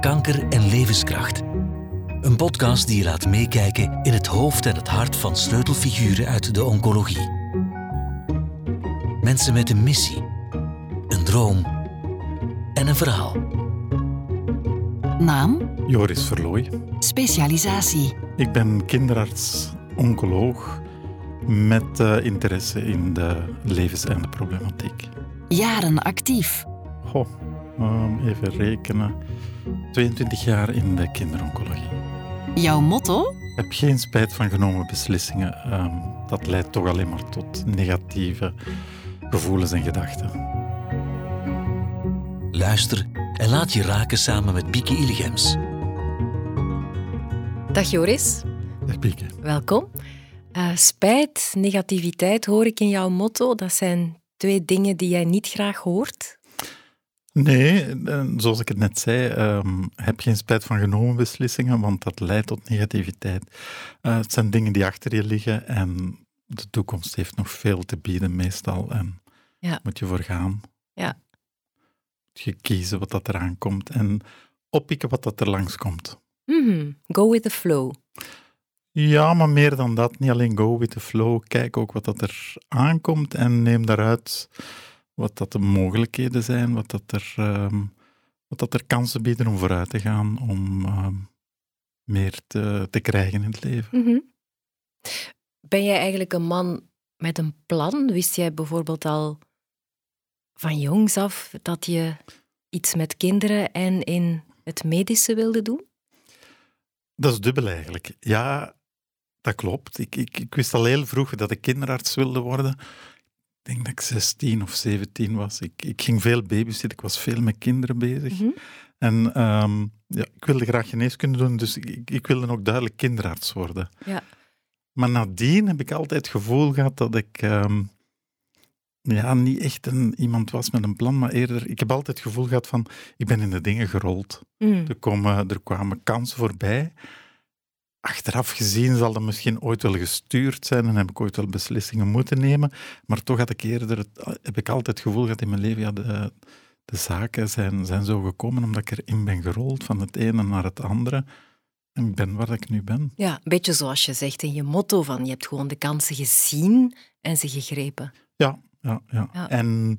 kanker en levenskracht. Een podcast die je laat meekijken in het hoofd en het hart van sleutelfiguren uit de oncologie. Mensen met een missie, een droom en een verhaal. Naam, Joris Verlooy. specialisatie, Ik ben kinderarts, oncoloog met eh, interesse in de levenseindeproblematiek. jaren actief, Goh, ehm, even rekenen. 22 jaar in de kinderoncologie. jouw motto? Heb geen spijt van genomen beslissingen. Ehm, dat leidt toch alleen maar tot negatieve gevoelens en gedachten. Luister en laat je raken samen met Bieke Illegems. Dag Joris, Dag Pieke. welkom. Eh, spijt, negativiteit hoor ik in jouw motto. Dat zijn twee dingen die jij niet graag hoort. Nee, eh, zoals ik het net zei, ehm, heb geen spijt van genomen beslissingen, want dat leidt tot negativiteit. Eh, het zijn dingen die achter je liggen en de toekomst heeft nog veel te bieden meestal en Ja. moet je voor gaan. Ja. Moet je kiezen wat dat eraan komt en oppikken wat dat er langskomt. Mhm, Go with the flow. Ja, maar meer dan dat. Niet alleen go with the flow. Kijk ook wat dat er aankomt en neem daaruit wat dat de mogelijkheden zijn, wat dat er, ehm, wat dat er kansen bieden om vooruit te gaan, om ehm, meer te, te krijgen in het leven. Mhm. Ben jij eigenlijk een man met een plan? Wist jij bijvoorbeeld al van jongs af dat je iets met kinderen en in het medische wilde doen? Dat is dubbel eigenlijk. Ja, dat klopt. Ik, ik, ik wist al heel vroeg dat ik kinderarts wilde worden. Ik denk dat ik 16 of 17 was. Ik, ik ging veel babysitten, ik was veel met kinderen bezig. Mhm. En ehm, ja, ik wilde graag geneeskunde doen, dus ik, ik wilde ook duidelijk kinderarts worden. Ja. Maar nadien heb ik altijd het gevoel gehad dat ik ehm, ja, niet echt een, iemand was met een plan, maar eerder... Ik heb altijd het gevoel gehad van, ik ben in de dingen gerold. Mhm. Er, komen, er kwamen kansen voorbij. Achteraf gezien zal dat misschien ooit wel gestuurd zijn en heb ik ooit wel beslissingen moeten nemen. Maar toch had ik eerder het, heb ik altijd het gevoel gehad in mijn leven, ja, de, de zaken zijn, zijn zo gekomen omdat ik erin ben gerold, van het ene naar het andere. En ik ben waar ik nu ben. Ja, een beetje zoals je zegt in je motto van je hebt gewoon de kansen gezien en ze gegrepen. Ja, ja, ja. Ja. En,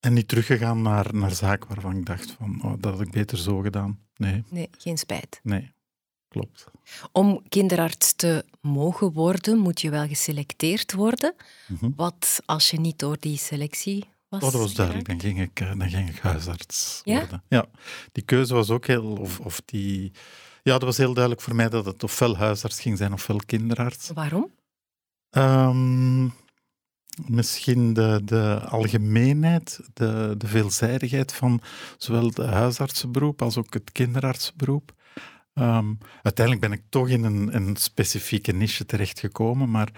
en niet teruggegaan naar, naar zaken waarvan ik dacht van, oh, dat had ik beter zo gedaan. Nee, Nee, geen spijt. nee, klopt. Om kinderarts te mogen worden, moet je wel geselecteerd worden. Mhm. Wat als je niet door die selectie was? Oh, dat was duidelijk. Dan ging ik, eh, dan ging ik huisarts Ja? worden. Ja, die keuze was ook heel... Of, of die, ja, dat was heel duidelijk voor mij dat het ofwel huisarts ging zijn ofwel kinderarts. Waarom? Ehm, misschien de, de algemeenheid, de, de veelzijdigheid van zowel het huisartsenberoep als ook het kinderartsenberoep. Ehm, uiteindelijk ben ik toch in een, een specifieke niche terechtgekomen, maar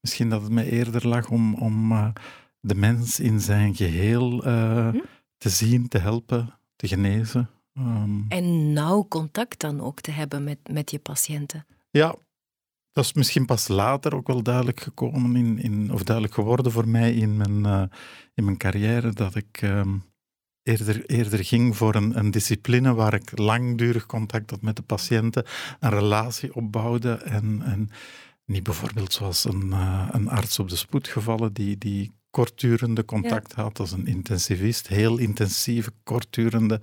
misschien dat het me eerder lag om, om eh, de mens in zijn geheel eh, Hm. te zien, te helpen, te genezen. Ehm, En nauw contact dan ook te hebben met, met je patiënten. Ja, dat is misschien pas later ook wel duidelijk gekomen, in, in, of duidelijk geworden voor mij in mijn, eh, in mijn carrière, dat ik ehm, eerder, eerder ging voor een, een discipline waar ik langdurig contact had met de patiënten, een relatie opbouwde en, en niet bijvoorbeeld zoals een, eh, een arts op de spoedgevallen die, die kortdurende contact had als een intensivist, heel intensieve, kortdurende,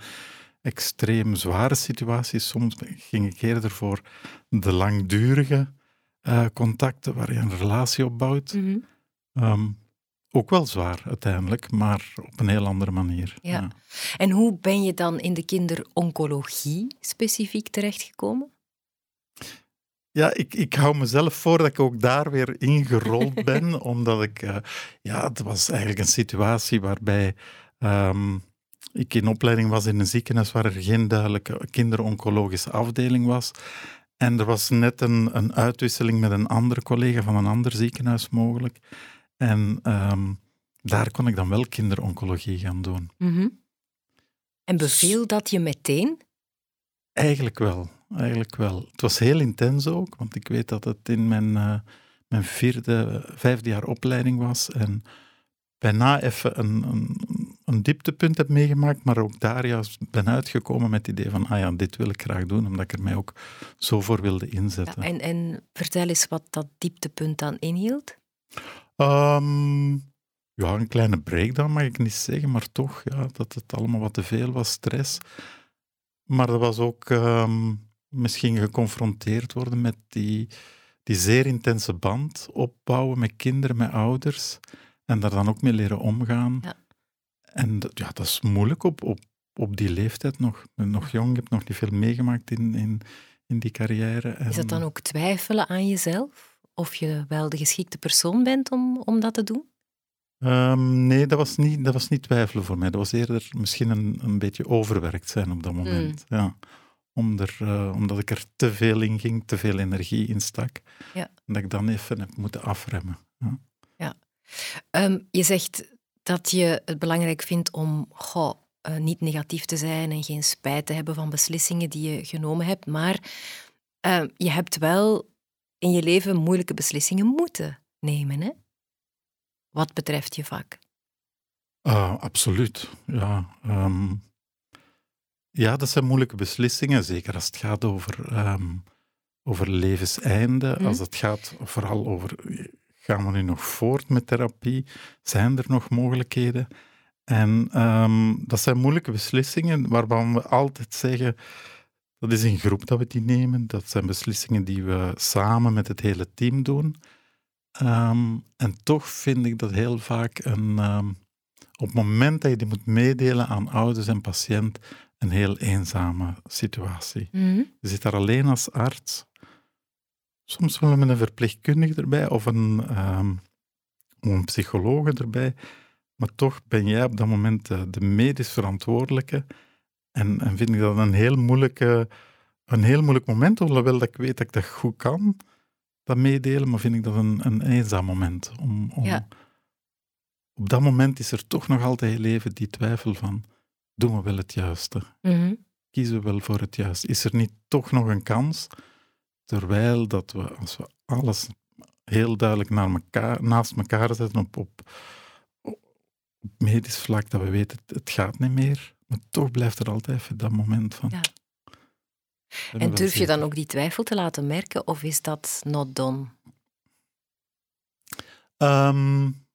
extreem zware situaties. Soms ging ik eerder voor de langdurige eh, contacten waar je een relatie opbouwt. Mhm. Ehm, ook wel zwaar uiteindelijk, maar op een heel andere manier. Ja. En hoe ben je dan in de kinderoncologie specifiek terechtgekomen? Ja, ik, ik hou mezelf voor dat ik ook daar weer ingerold ben, omdat ik... eh, ja, het was eigenlijk een situatie waarbij ehm, ik in opleiding was in een ziekenhuis waar er geen duidelijke kinderoncologische afdeling was. En er was net een, een uitwisseling met een andere collega van een ander ziekenhuis mogelijk. En ehm, daar kon ik dan wel kinderoncologie gaan doen. Mhm. En beviel dat je meteen? Eigenlijk wel, eigenlijk wel. Het was heel intens ook, want ik weet dat het in mijn, eh, mijn vierde, vijfde jaar opleiding was. En bijna even een, een, een dieptepunt heb meegemaakt, maar ook daar juist ben uitgekomen met het idee van, ah ja, dit wil ik graag doen, omdat ik er mij ook zo voor wilde inzetten. Ja, en, en vertel eens wat dat dieptepunt dan inhield. Um, ja, een kleine breakdown mag ik niet zeggen, maar toch, ja, dat het allemaal wat te veel was, stress. Maar dat was ook um, misschien geconfronteerd worden met die, die zeer intense band opbouwen met kinderen, met ouders. En daar dan ook mee leren omgaan. Ja. En dat, ja, dat is moeilijk op, op, op die leeftijd nog. Nog jong, ik heb nog niet veel meegemaakt in, in, in die carrière. En... Is dat dan ook twijfelen aan jezelf? Of je wel de geschikte persoon bent om, om dat te doen? Um, nee, dat was, niet, dat was niet twijfelen voor mij. Dat was eerder misschien een, een beetje overwerkt zijn op dat moment. Mm. Ja. Om er, uh, omdat ik er te veel in ging, te veel energie in stak. Ja. Dat ik dan even heb moeten afremmen. Ja. ja. Um, je zegt dat je het belangrijk vindt om goh, uh, niet negatief te zijn en geen spijt te hebben van beslissingen die je genomen hebt. Maar uh, je hebt wel in je leven moeilijke beslissingen moeten nemen. Hè? wat betreft je vak? Uh, absoluut, ja. Um, ja, dat zijn moeilijke beslissingen, zeker als het gaat over, um, over levenseinde. Mm. Als het gaat vooral over, gaan we nu nog voort met therapie? Zijn er nog mogelijkheden? En um, dat zijn moeilijke beslissingen waarvan we altijd zeggen, dat is in groep dat we die nemen. Dat zijn beslissingen die we samen met het hele team doen. Um, en toch vind ik dat heel vaak een, um, op het moment dat je die moet meedelen aan ouders en patiënt, een heel eenzame situatie. Mm -hmm. Je zit daar alleen als arts. Soms wel met een verpleegkundige erbij of een, um, een psycholoog erbij. Maar toch ben jij op dat moment de, de medisch verantwoordelijke. En, en vind ik dat een heel, moeilijke, een heel moeilijk moment, hoewel dat ik weet dat ik dat goed kan dat meedelen, maar vind ik dat een, een eenzaam moment. Om, om ja. Op dat moment is er toch nog altijd heel even die twijfel van, doen we wel het juiste? Mm Kiezen we wel voor het juiste? Is er niet toch nog een kans? Terwijl dat we, als we alles heel duidelijk naar elkaar, naast elkaar zetten op, op, op medisch vlak, dat we weten, het, het gaat niet meer. Maar toch blijft er altijd even dat moment van... Ja. En durf je dan ook die twijfel te laten merken, of is dat not done? Um,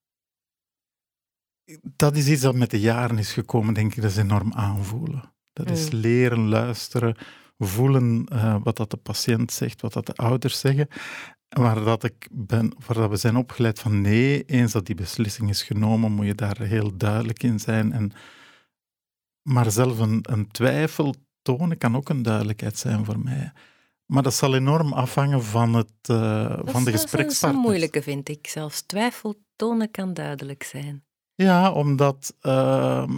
dat is iets dat met de jaren is gekomen, denk ik. Dat is enorm aanvoelen. Dat is mm. leren luisteren, voelen uh, wat dat de patiënt zegt, wat dat de ouders zeggen. Waar, dat ik ben, waar dat we zijn opgeleid van nee, eens dat die beslissing is genomen, moet je daar heel duidelijk in zijn. En, maar zelf een, een twijfel tonen kan ook een duidelijkheid zijn voor mij. Maar dat zal enorm afhangen van, het, uh, van de gesprekspartners. Dat is een moeilijke, vind ik. Zelfs twijfel tonen kan duidelijk zijn. Ja, omdat uh,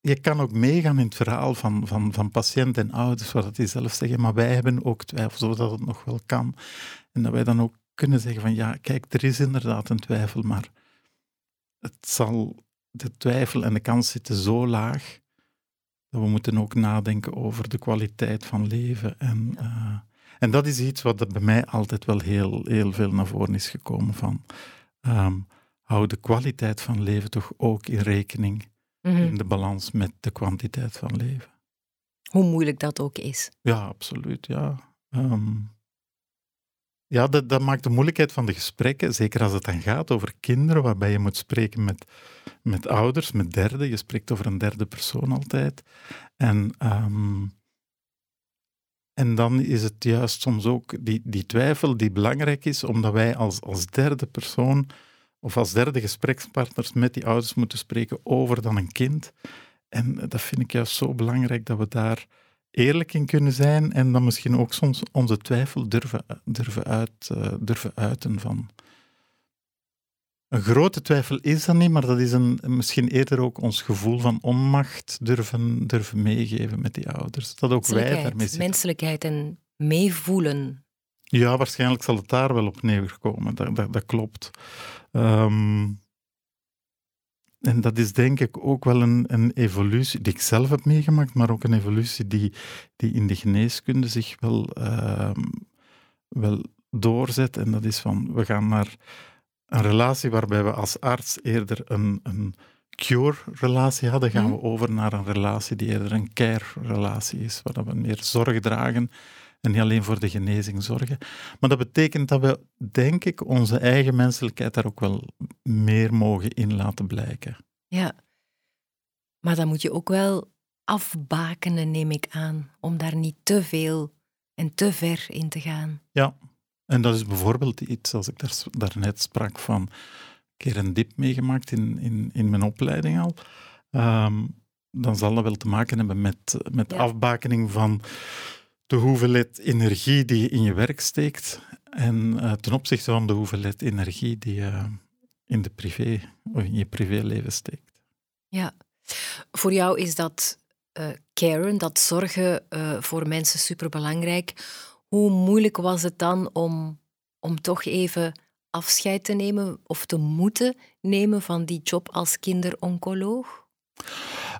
je kan ook meegaan in het verhaal van, van, van patiënt en ouders, wat die zelf zeggen, maar wij hebben ook twijfel, zodat het nog wel kan. En dat wij dan ook kunnen zeggen van ja, kijk, er is inderdaad een twijfel, maar het zal de twijfel en de kans zitten zo laag dat we moeten ook nadenken over de kwaliteit van leven. En, uh, en dat is iets wat bij mij altijd wel heel, heel veel naar voren is gekomen van um, hou de kwaliteit van leven toch ook in rekening mm in de balans met de kwantiteit van leven. Hoe moeilijk dat ook is. Ja, absoluut. Ja. Um, ja, dat, dat, maakt de moeilijkheid van de gesprekken, zeker als het dan gaat over kinderen, waarbij je moet spreken met, met ouders, met derden. Je spreekt over een derde persoon altijd. En, um, en dan is het juist soms ook die, die twijfel die belangrijk is, omdat wij als, als derde persoon of als derde gesprekspartners met die ouders moeten spreken over dan een kind. En dat vind ik juist zo belangrijk dat we daar eerlijk in kunnen zijn en dan misschien ook soms onze twijfel durven, durven, uit, uh, durven uiten van. Een grote twijfel is dat niet, maar dat is een, misschien eerder ook ons gevoel van onmacht durven, durven meegeven met die ouders. Dat ook wij daarmee zitten. Menselijkheid en meevoelen. Ja, waarschijnlijk zal het daar wel op neerkomen, dat, dat, dat klopt. Um, en dat is denk ik ook wel een, een evolutie die ik zelf heb meegemaakt, maar ook een evolutie die, die in de geneeskunde zich wel, uh, wel doorzet. En dat is van, we gaan naar een relatie waarbij we als arts eerder een, een cure-relatie hadden, gaan we over naar een relatie die eerder een care-relatie is, waar we meer zorg dragen en niet alleen voor de genezing zorgen. Maar dat betekent dat we, denk ik, onze eigen menselijkheid daar ook wel meer mogen in laten blijken. Ja, maar dan moet je ook wel afbakenen, neem ik aan, om daar niet te veel en te ver in te gaan. Ja, en dat is bijvoorbeeld iets, als ik daar, daarnet sprak van een keer een dip meegemaakt in, in, in mijn opleiding al. Ehm, dan zal dat wel te maken hebben met, met afbakening van de hoeveelheid energie die je in je werk steekt en uh, ten opzichte van de hoeveelheid energie die je in, de privé, of in je privéleven steekt. Ja, voor jou is dat uh, caren, dat zorgen uh, voor mensen superbelangrijk. Hoe moeilijk was het dan om, om toch even afscheid te nemen of te moeten nemen van die job als kinderoncoloog?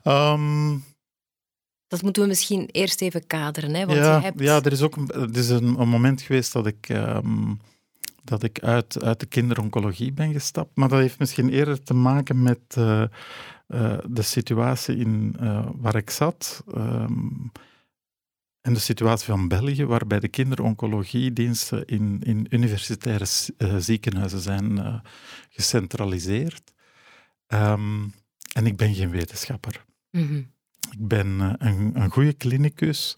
Um, dat moeten we misschien eerst even kaderen. Hè? Want ja, je hebt... ja, er is ook een, er is een, een moment geweest dat ik, um, dat ik uit, uit de kinderoncologie ben gestapt. Maar dat heeft misschien eerder te maken met uh, uh, de situatie in, uh, waar ik zat. Um, en de situatie van België, waarbij de kinderoncologiediensten in, in universitaire ziekenhuizen zijn gecentraliseerd. Um, en ik ben geen wetenschapper. Mm -hmm. Ik ben uh, een, een goede klinicus.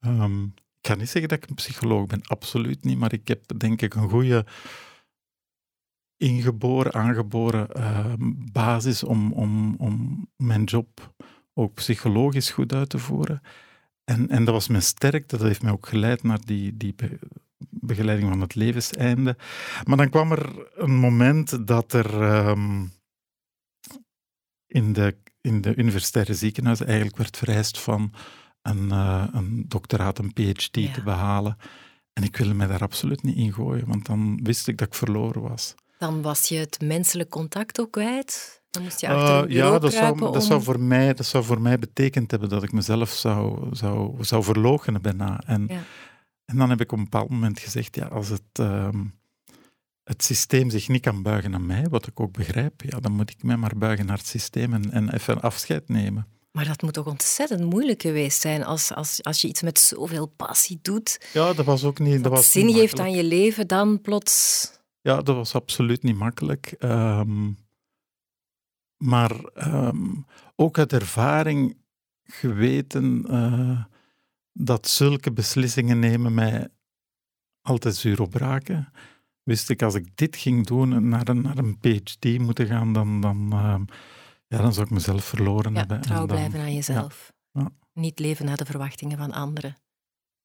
Um, ik ga niet zeggen dat ik een psycholoog ben, absoluut niet, maar ik heb denk ik een goede ingeboren, aangeboren uh, basis om, om, om mijn job ook psychologisch goed uit te voeren. En, en dat was mijn sterkte, dat heeft mij ook geleid naar die, die be begeleiding van het levenseinde. Maar dan kwam er een moment dat er um, in de in de universitaire ziekenhuizen eigenlijk werd vereist van een, uh, een doctoraat, een PhD ja. te behalen. En ik wilde mij daar absoluut niet in gooien, want dan wist ik dat ik verloren was. Dan was je het menselijk contact ook kwijt? Dan moest je achter uh, Ja, dat zou, om... dat, zou voor mij, dat zou voor mij betekend hebben dat ik mezelf zou, zou, zou verloochenen bijna. En, ja. en dan heb ik op een bepaald moment gezegd, ja, als het... Uh, het systeem zich niet kan buigen naar mij, wat ik ook begrijp, ja, dan moet ik mij maar buigen naar het systeem en, en even afscheid nemen. Maar dat moet toch ontzettend moeilijk geweest zijn als, als, als je iets met zoveel passie doet. Ja, dat was ook niet. Dat, dat was zin niet geeft aan je leven, dan plots. Ja, dat was absoluut niet makkelijk. Um, maar um, ook uit ervaring geweten uh, dat zulke beslissingen nemen mij altijd zuur op raken wist ik als ik dit ging doen, naar een, naar een PhD moeten gaan, dan, dan, uh, ja, dan zou ik mezelf verloren ja, hebben. Trouw en dan, blijven aan jezelf. Ja, ja. Niet leven naar de verwachtingen van anderen.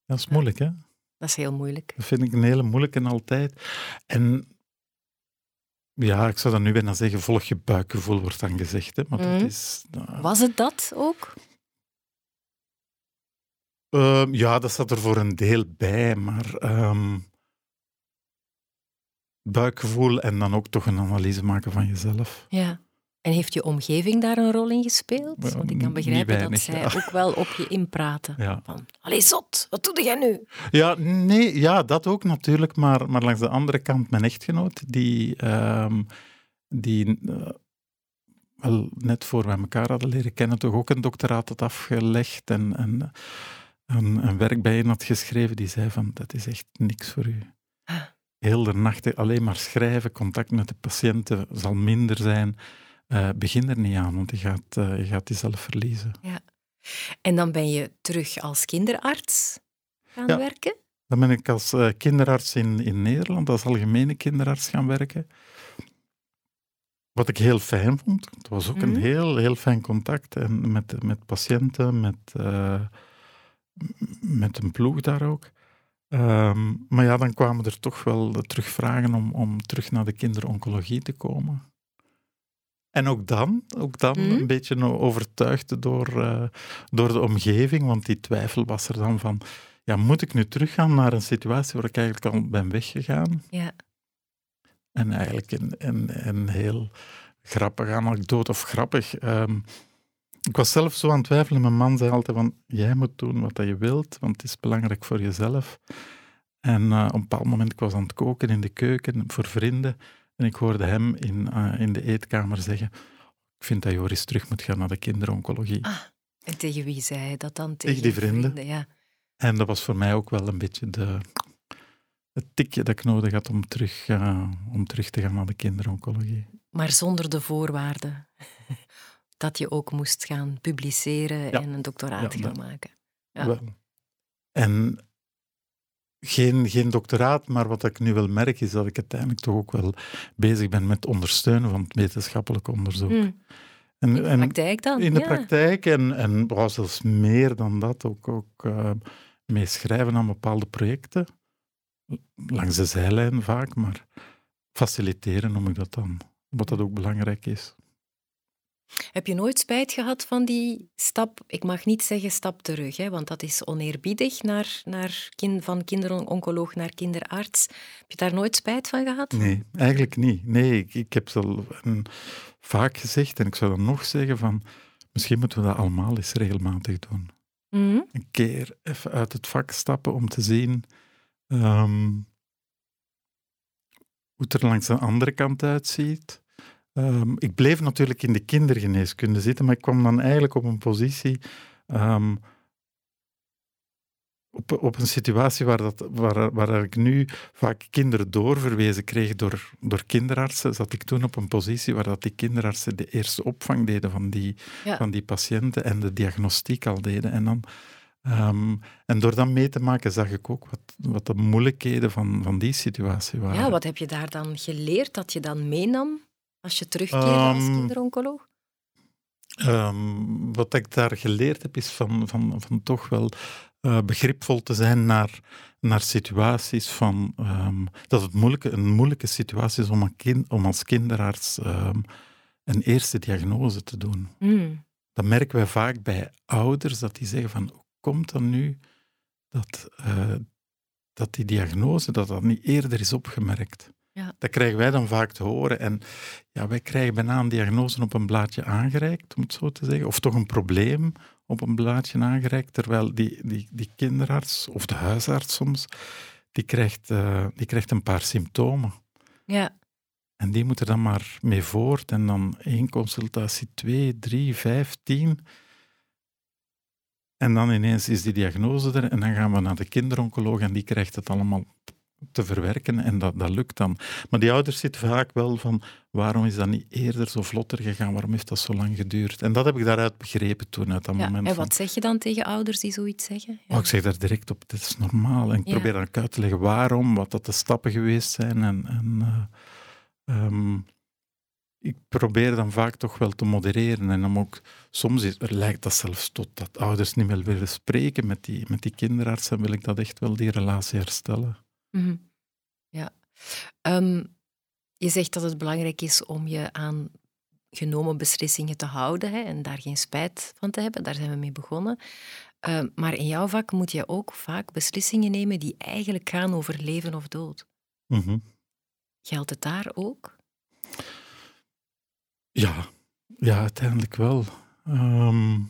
Dat is moeilijk, hè? Dat is heel moeilijk. Dat vind ik een hele moeilijke altijd. En ja, ik zou dan nu bijna zeggen, volg je buikgevoel, wordt dan gezegd. Hè? Maar Mhm. dat is... Uh, Was het dat ook? uh, ja, dat zat er voor een deel bij, maar... Um, buikgevoel en dan ook toch een analyse maken van jezelf. Ja. En heeft je omgeving daar een rol in gespeeld? Want ik kan begrijpen weinig, dat zij ja. ook wel op je inpraten. Ja. Van, allee zot, wat doe jij nu? Ja, nee, ja, dat ook natuurlijk, maar, maar langs de andere kant mijn echtgenoot, die, um, die uh, wel net voor we elkaar hadden leren kennen, toch ook een doctoraat had afgelegd en, en een, een werk bij hen had geschreven, die zei van, dat is echt niks voor u. Heel de nacht alleen maar schrijven, contact met de patiënten zal minder zijn. Uh, begin er niet aan, want je gaat, uh, je gaat jezelf verliezen. Ja. En dan ben je terug als kinderarts gaan Ja. werken? Dan ben ik als uh, kinderarts in, in Nederland, als algemene kinderarts gaan werken. Wat ik heel fijn vond. Het was ook Mhm. een heel, heel fijn contact en met, met patiënten, met, met een ploeg daar ook. Um, maar ja, dan kwamen er toch wel terug vragen om, om terug naar de kinderoncologie te komen. En ook dan, ook dan Mhm. een beetje overtuigd door, uh, door de omgeving, want die twijfel was er dan van, ja, moet ik nu teruggaan naar een situatie waar ik eigenlijk al ben weggegaan? Ja. En eigenlijk een, een, een heel grappige anekdote, of grappig. Um, ik was zelf zo aan het twijfelen. Mijn man zei altijd van, jij moet doen wat je wilt, want het is belangrijk voor jezelf. En uh, op een bepaald moment, ik was aan het koken in de keuken voor vrienden, En ik hoorde hem in, eh, in de eetkamer zeggen, ik vind dat Joris terug moet gaan naar de kinderoncologie. Ah, en tegen wie zei hij dat dan? Tegen die vrienden. ja. En dat was voor mij ook wel een beetje de, het tikje dat ik nodig had om terug, uh, om terug te gaan naar de kinderoncologie. Maar zonder de voorwaarden dat je ook moest gaan publiceren en een doctoraat gaan dat- maken. Ja. En geen, geen doctoraat, maar wat ik nu wel merk is dat ik uiteindelijk toch ook wel bezig ben met ondersteunen van het wetenschappelijk onderzoek. Hm. En, In de en praktijk dan? in de ja. praktijk en, en wou zelfs meer dan dat ook, ook eh, mee schrijven aan bepaalde projecten. Langs de zijlijn vaak, maar faciliteren noem ik dat dan. Wat dat ook belangrijk is. Heb je nooit spijt gehad van die stap? Ik mag niet zeggen stap terug, hè, want dat is oneerbiedig naar, naar kind, van kinderoncoloog naar kinderarts. Heb je daar nooit spijt van gehad? Nee, eigenlijk niet. Nee, ik, ik heb het al een- vaak gezegd en ik zou dan nog zeggen van misschien moeten we dat allemaal eens regelmatig doen. Mhm. Een keer even uit het vak stappen om te zien ehm, hoe het er langs de andere kant uitziet. Ehm, ik bleef natuurlijk in de kindergeneeskunde zitten, maar ik kwam dan eigenlijk op een positie, ehm, op, op een situatie waar, dat, waar, waar ik nu vaak kinderen doorverwezen kreeg door, door kinderartsen, zat ik toen op een positie waar dat die kinderartsen de eerste opvang deden van die, Ja. van die patiënten en de diagnostiek al deden. En, dan, ehm, en door dat mee te maken zag ik ook wat, wat de moeilijkheden van, van die situatie waren. Ja, wat heb je daar dan geleerd dat je dan meenam als je terugkeerde als Ehm, kinderoncoloog? Ehm, wat ik daar geleerd heb, is van, van, van toch wel eh, begripvol te zijn naar, naar situaties van ehm, dat het moeilijke, een moeilijke situatie is om, een kind, om als kinderarts een eerste diagnose te doen. Hm. Dat merken we vaak bij ouders, dat die zeggen van, hoe komt dat nu dat, eh, dat die diagnose, dat dat niet eerder is opgemerkt? Ja. Dat krijgen wij dan vaak te horen. En ja, wij krijgen bijna een diagnose op een blaadje aangereikt, om het zo te zeggen. Of toch een probleem op een blaadje aangereikt, terwijl die, die, die kinderarts, of de huisarts soms, die krijgt, eh, die krijgt een paar symptomen. Ja, En die moeten dan maar mee voort. En dan één consultatie, twee, drie, vijf, tien. En dan ineens is die diagnose er. En dan gaan we naar de kinderoncoloog en die krijgt het allemaal te verwerken. En dat, dat lukt dan. Maar die ouders zitten vaak wel van, waarom is dat niet eerder zo vlotter gegaan? Waarom heeft dat zo lang geduurd? En dat heb ik daaruit begrepen toen, uit dat ja. moment. En van, wat zeg je dan tegen ouders die zoiets zeggen? Ja. Oh, ik zeg daar direct op, dit is normaal. En ik Ja. probeer dan ook uit te leggen waarom, wat dat de stappen geweest zijn. En, en eh, ehm, ik probeer dan vaak toch wel te modereren. En dan ook, soms is, er lijkt dat zelfs tot dat ouders niet meer willen spreken met die, met die kinderarts. En wil ik dat echt wel die relatie herstellen. Mhm. Ja. Ehm, je zegt dat het belangrijk is om je aan genomen beslissingen te houden hè, en daar geen spijt van te hebben. Daar zijn we mee begonnen. Ehm, maar in jouw vak moet je ook vaak beslissingen nemen die eigenlijk gaan over leven of dood. Mhm. Geldt het daar ook? Ja, ja, uiteindelijk wel. Ehm,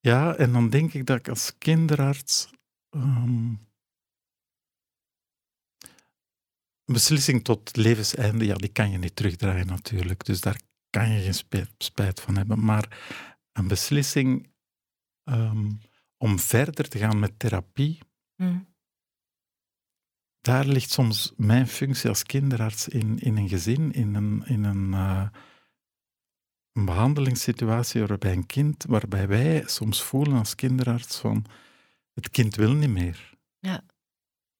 ja, en dan denk ik dat ik als kinderarts. Ehm, een beslissing tot levenseinde, ja, die kan je niet terugdraaien natuurlijk. Dus daar kan je geen spijt, spijt van hebben. Maar een beslissing ehm, om verder te gaan met therapie, Hm. daar ligt soms mijn functie als kinderarts in, in een gezin, in een, in een, eh, een behandelingssituatie waarbij een kind, waarbij wij soms voelen als kinderarts van het kind wil niet meer. Ja.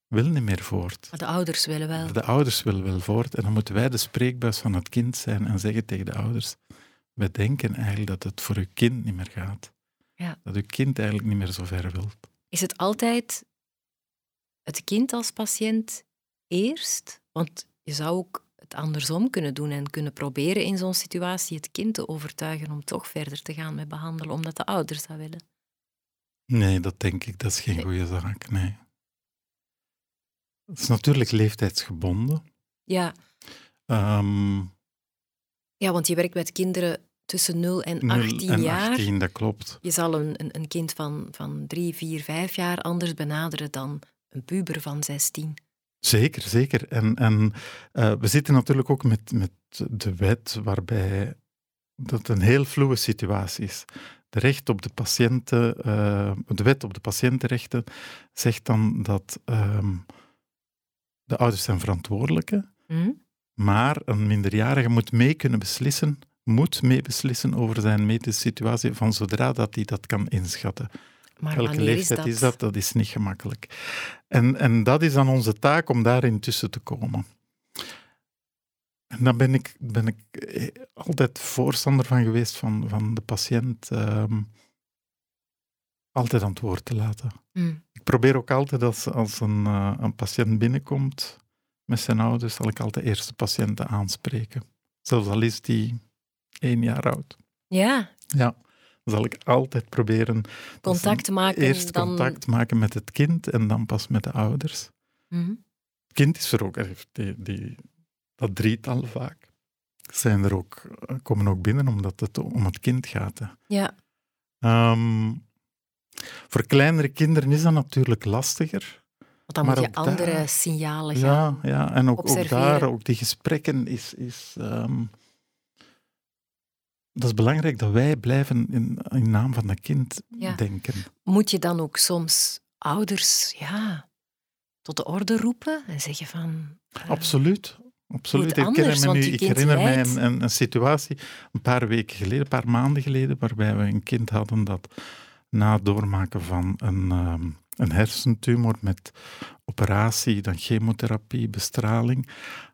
Wil niet meer voort. Maar de ouders willen wel. De ouders willen wel voort en dan moeten wij de spreekbuis van het kind zijn en zeggen tegen de ouders, wij denken eigenlijk dat het voor uw kind niet meer gaat. Ja. Dat uw kind eigenlijk niet meer zo ver wilt. Is het altijd het kind als patiënt eerst? Want je zou ook het andersom kunnen doen en kunnen proberen in zo'n situatie het kind te overtuigen om toch verder te gaan met behandelen, omdat de ouders dat willen. Nee, dat denk ik, dat is geen goede zaak, nee. Het is natuurlijk leeftijdsgebonden. Ja, Ehm ja want je werkt met kinderen tussen 0 en 0 18 en jaar. 18, dat klopt. Je zal een, een, een kind van, van 3, 4, 5 jaar anders benaderen dan een puber van 16. Zeker, zeker. En, en uh, we zitten natuurlijk ook met, met de wet waarbij dat een heel fluwe situatie is. De, recht op de, patiënten, uh, de wet op de patiëntenrechten zegt dan dat um, de ouders zijn verantwoordelijke, mm. maar een minderjarige moet mee kunnen beslissen, moet mee beslissen over zijn medische situatie van zodra dat hij dat kan inschatten. Maar Welke leeftijd is dat? is dat? Dat is niet gemakkelijk. En, en dat is dan onze taak om daarin tussen te komen. En daar ben ik, ben ik eh, altijd voorstander van geweest van, van de patiënt ehm, altijd aan het woord te laten. Mm. Ik probeer ook altijd als, als een, eh, een patiënt binnenkomt met zijn ouders, zal ik altijd eerst de patiënten aanspreken. Zelfs al is die één jaar oud. Ja, Ja, dan zal ik altijd proberen contact maken. eerst dan... contact maken met het kind en dan pas met de ouders. Mhm. Het kind is er ook, die, die, dat drietal vaak. Zijn er ook, komen ook binnen omdat het om het kind gaat. hè. Ja, Ehm, voor kleinere kinderen is dat natuurlijk lastiger. want dan Maar moet je andere daar- signalen gaan. Ja, ja. en ook, daar, ook die gesprekken is. is ehm, dat is belangrijk dat wij blijven in, in naam van dat kind Ja. denken. Moet je dan ook soms ouders ja, tot de orde roepen en zeggen van... eh, Absoluut. Absoluut. Ik, herinner me nu, ik herinner mij een, een, een situatie een paar weken geleden, een paar maanden geleden, waarbij we een kind hadden dat na het doormaken van een, ehm, een hersentumor met operatie, dan chemotherapie, bestraling,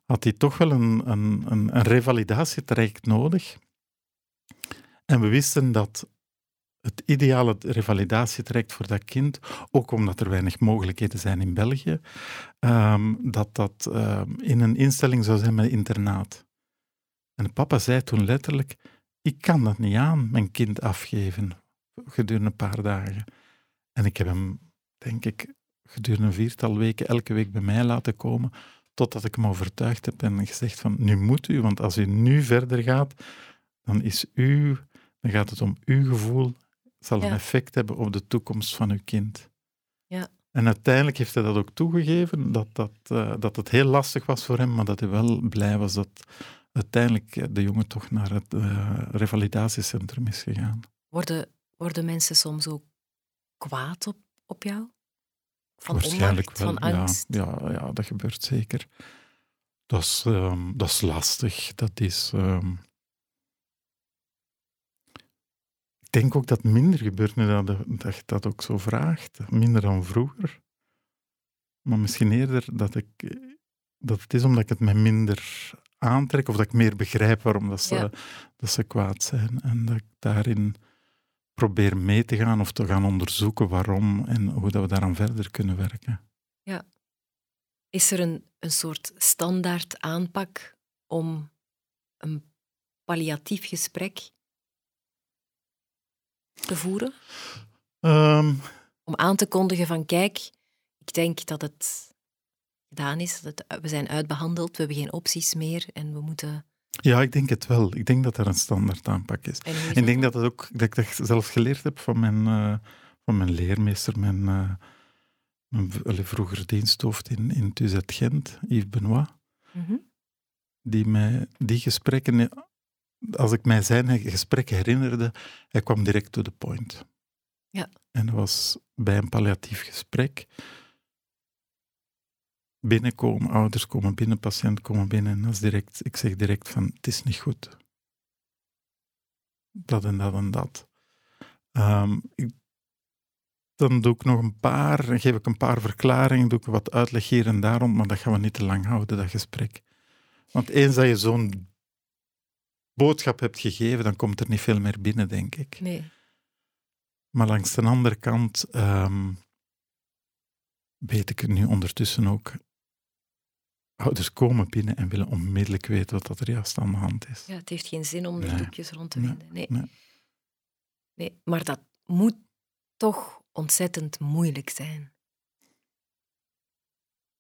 had hij toch wel een, een, een, een revalidatietraject nodig. En we wisten dat het ideale revalidatietraject voor dat kind, ook omdat er weinig mogelijkheden zijn in België, ehm, dat dat ehm, in een instelling zou zijn met internaat. En papa zei toen letterlijk, ik kan dat niet aan, mijn kind afgeven, gedurende een paar dagen. En ik heb hem, denk ik, gedurende een viertal weken elke week bij mij laten komen, totdat ik hem overtuigd heb en gezegd van, nu moet u, want als u nu verder gaat, dan is u, dan gaat het om uw gevoel, zal een effect hebben op de toekomst van uw kind. Ja. En uiteindelijk heeft hij dat ook toegegeven, dat, dat, eh, dat het heel lastig was voor hem, maar dat hij wel blij was dat uiteindelijk eh, de jongen toch naar het eh, revalidatiecentrum is gegaan. Worden, worden mensen soms ook kwaad op, op jou? Van Waarschijnlijk onmacht, wel. van angst? Ja, ja, ja, dat gebeurt zeker. Dat is, ehm, dat is lastig. Dat is. ehm, Ik denk ook dat minder gebeurt nu dat, dat je dat ook zo vraagt. Minder dan vroeger. Maar misschien eerder dat, ik, dat het is omdat ik het me minder aantrek of dat ik meer begrijp waarom dat ze, Ja. dat ze kwaad zijn. En dat ik daarin probeer mee te gaan of te gaan onderzoeken waarom en hoe dat we daaraan verder kunnen werken. Is er een, een soort standaard aanpak om een palliatief gesprek te voeren? Ehm, Om aan te kondigen van kijk, ik denk dat het gedaan is, dat het- we zijn uitbehandeld, we hebben geen opties meer en we moeten... ja, ik denk het wel. Ik denk dat er een standaard aanpak is. En Ik denk dat, het ook, dat ik dat zelf geleerd heb van mijn, eh, van mijn leermeester, mijn, eh, mijn vroeger diensthoofd in, in TUZ Gent, Yves Benoit. Mhm. die mij die gesprekken, als ik mij zijn gesprekken herinnerde, hij kwam direct to the point. Ja. En dat was bij een palliatief gesprek. Binnenkomen, ouders komen binnen, patiënt komen binnen. En dat is direct, ik zeg direct van, het is niet goed. Dat en dat en dat. Ehm, ik- dan doe ik nog een paar, dan geef ik een paar verklaringen, doe ik wat uitleg hier en daar rond, maar dat gaan we niet te lang houden, dat gesprek. Want eens dat je zo'n boodschap hebt gegeven, dan komt er niet veel meer binnen, denk ik. Nee. Maar langs de andere kant ehm, weet ik het nu ondertussen ook. Ouders komen binnen en willen onmiddellijk weten wat dat er juist aan de hand is. Ja, het heeft geen zin om er Nee. doekjes rond te Nee. winden. Nee. Nee. nee. Maar dat moet toch ontzettend moeilijk zijn.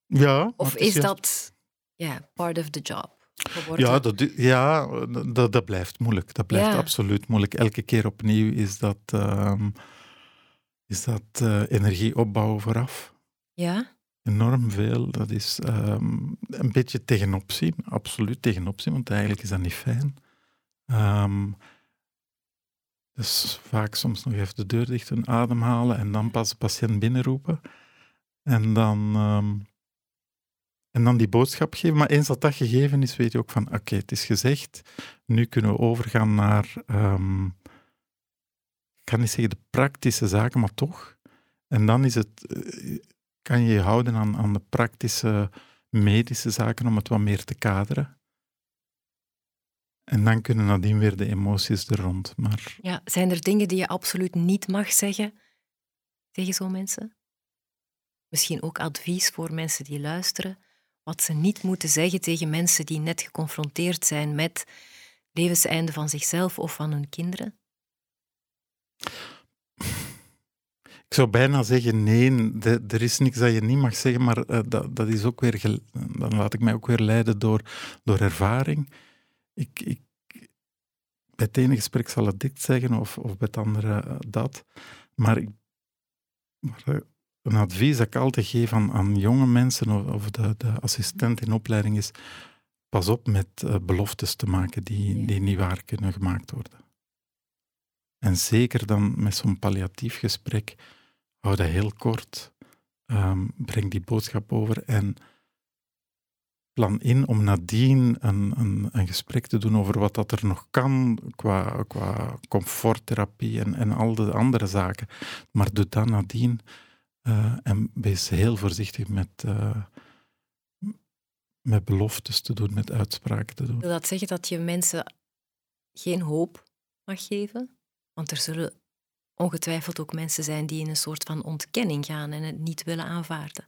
Ja, Of is dat ja, part of the job? Geworden? Ja, dat, ja dat, dat blijft moeilijk. Dat blijft Ja. absoluut moeilijk. Elke keer opnieuw is dat, ehm, is dat eh, energie opbouwen vooraf. Ja? Enorm veel. Dat is ehm, een beetje tegenopzien, absoluut tegenopzien, want eigenlijk is dat niet fijn. Um, dus vaak soms nog even de deur dicht doen, ademhalen en dan pas de patiënt binnenroepen. En dan, ehm, en dan die boodschap geven. Maar eens dat dat gegeven is, weet je ook van oké, het is gezegd. Nu kunnen we overgaan naar, um, ik kan niet zeggen de praktische zaken, maar toch. En dan is het, eh, kan je je houden aan, aan de praktische medische zaken om het wat meer te kaderen. En dan kunnen nadien weer de emoties er rond. Maar... Ja, zijn er dingen die je absoluut niet mag zeggen tegen zo'n mensen? Misschien ook advies voor mensen die luisteren. Wat ze niet moeten zeggen tegen mensen die net geconfronteerd zijn met levenseinde van zichzelf of van hun kinderen? Ik zou bijna zeggen nee, er is niks dat je niet mag zeggen, maar uh, dat, dat is ook weer, dan laat ik mij ook weer leiden door, door ervaring ik, ik, bij het ene gesprek zal het dit zeggen of, of bij het andere eh, dat. Maar, ik, eh, een advies dat ik altijd geef aan, aan jonge mensen of, de, de, assistent in opleiding is: pas op met uh, beloftes te maken die, die niet waar kunnen gemaakt worden. En zeker dan met zo'n palliatief gesprek, hou dat heel kort. Um, breng die boodschap over en plan in om nadien een, een, een, gesprek te doen over wat dat er nog kan qua, qua comforttherapie en, en al de andere zaken. Maar doe dat nadien uh, en wees heel voorzichtig met, uh, met beloftes te doen, met uitspraken te doen. Wil dat zeggen dat je mensen geen hoop mag geven? Want er zullen ongetwijfeld ook mensen zijn die in een soort van ontkenning gaan en het niet willen aanvaarden.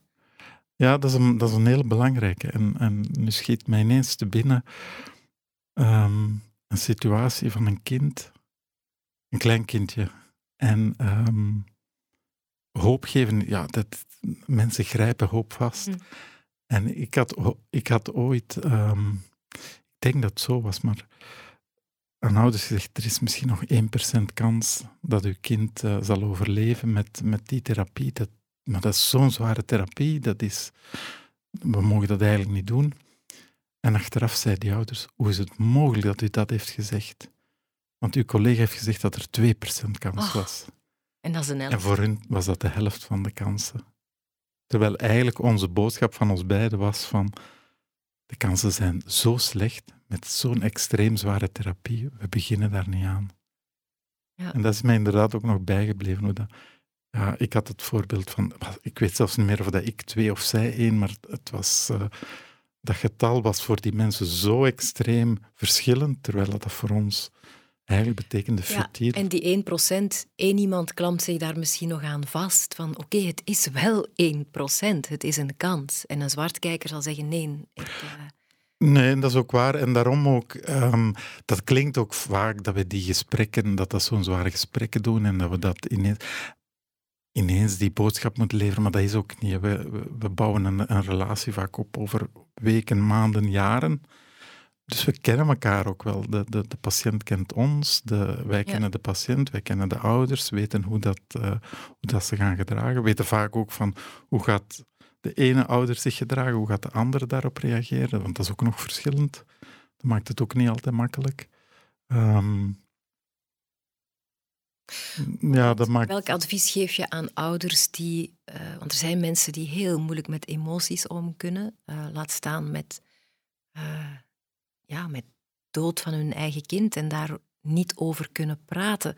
Ja, dat is een, dat is een hele belangrijke. En, en nu schiet mij ineens te binnen ehm, een situatie van een kind, een klein kindje. En um, hoop geven, ja, dat, mensen grijpen hoop vast. Mm. En ik had, ik had ooit, um, ik denk dat het zo was, maar aan ouders gezegd, er is misschien nog 1% kans dat uw kind uh, zal overleven met, met die therapie. Dat, maar dat is zo'n zware therapie, dat is, we mogen dat eigenlijk niet doen. En achteraf zei die ouders, hoe is het mogelijk dat u dat heeft gezegd? Want uw collega heeft gezegd dat er 2% kans was. En dat is een helft. En voor hun was dat de helft van de kansen. Terwijl eigenlijk onze boodschap van ons beiden was van de kansen zijn zo slecht met zo'n extreem zware therapie, we beginnen daar niet aan. Ja. En dat is mij inderdaad ook nog bijgebleven, hoe dat ja, ik had het voorbeeld van, ik weet zelfs niet meer of dat ik twee of zij één, maar het was, uh, dat getal was voor die mensen zo extreem verschillend, terwijl dat voor ons eigenlijk betekende futiel. Ja, en die 1%, één iemand klampt zich daar misschien nog aan vast, van oké, het is wel 1%, het is een kans. En een zwartkijker zal zeggen, nee, ik... Uh... Nee, dat is ook waar. En daarom ook, um, dat klinkt ook vaak dat we die gesprekken, dat dat zo'n zware gesprekken doen en dat we dat ineens ineens die boodschap moeten leveren, maar dat is ook niet. We, we bouwen een, een, relatie vaak op over weken, maanden, jaren. Dus we kennen elkaar ook wel. De, de, de patiënt kent ons, de, wij kennen de patiënt, wij kennen de ouders, weten hoe dat, uh, hoe dat ze gaan gedragen. We weten vaak ook van hoe gaat de ene ouder zich gedragen, hoe gaat de andere daarop reageren, want dat is ook nog verschillend. Dat maakt het ook niet altijd makkelijk. Um, ja, dat maakt... Welk advies geef je aan ouders die... Uh, want er zijn mensen die heel moeilijk met emoties om kunnen. Uh, laat staan met, uh, ja, met dood van hun eigen kind en daar niet over kunnen praten.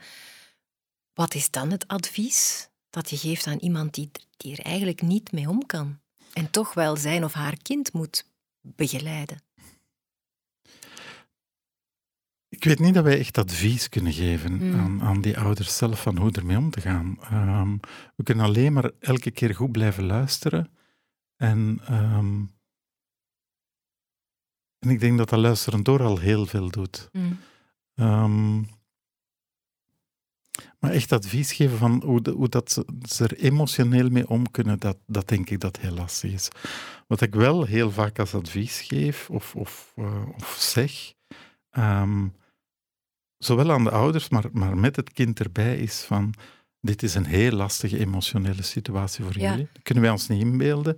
Wat is dan het advies dat je geeft aan iemand die, die er eigenlijk niet mee om kan? En toch wel zijn of haar kind moet begeleiden? Ik weet niet dat wij echt advies kunnen geven hmm. aan, aan, die ouders zelf van hoe ermee om te gaan. Ehm, we kunnen alleen maar elke keer goed blijven luisteren. En, ehm, en ik denk dat dat luisteren door al heel veel doet. Hmm. Ehm, maar echt advies geven van hoe, hoe dat ze, ze, er emotioneel mee om kunnen, dat, dat denk ik dat heel lastig is. Wat ik wel heel vaak als advies geef of, of, uh, of zeg, zowel aan de ouders, maar, maar met het kind erbij is van dit is een heel lastige emotionele situatie voor Ja. jullie. Dat kunnen wij ons niet inbeelden.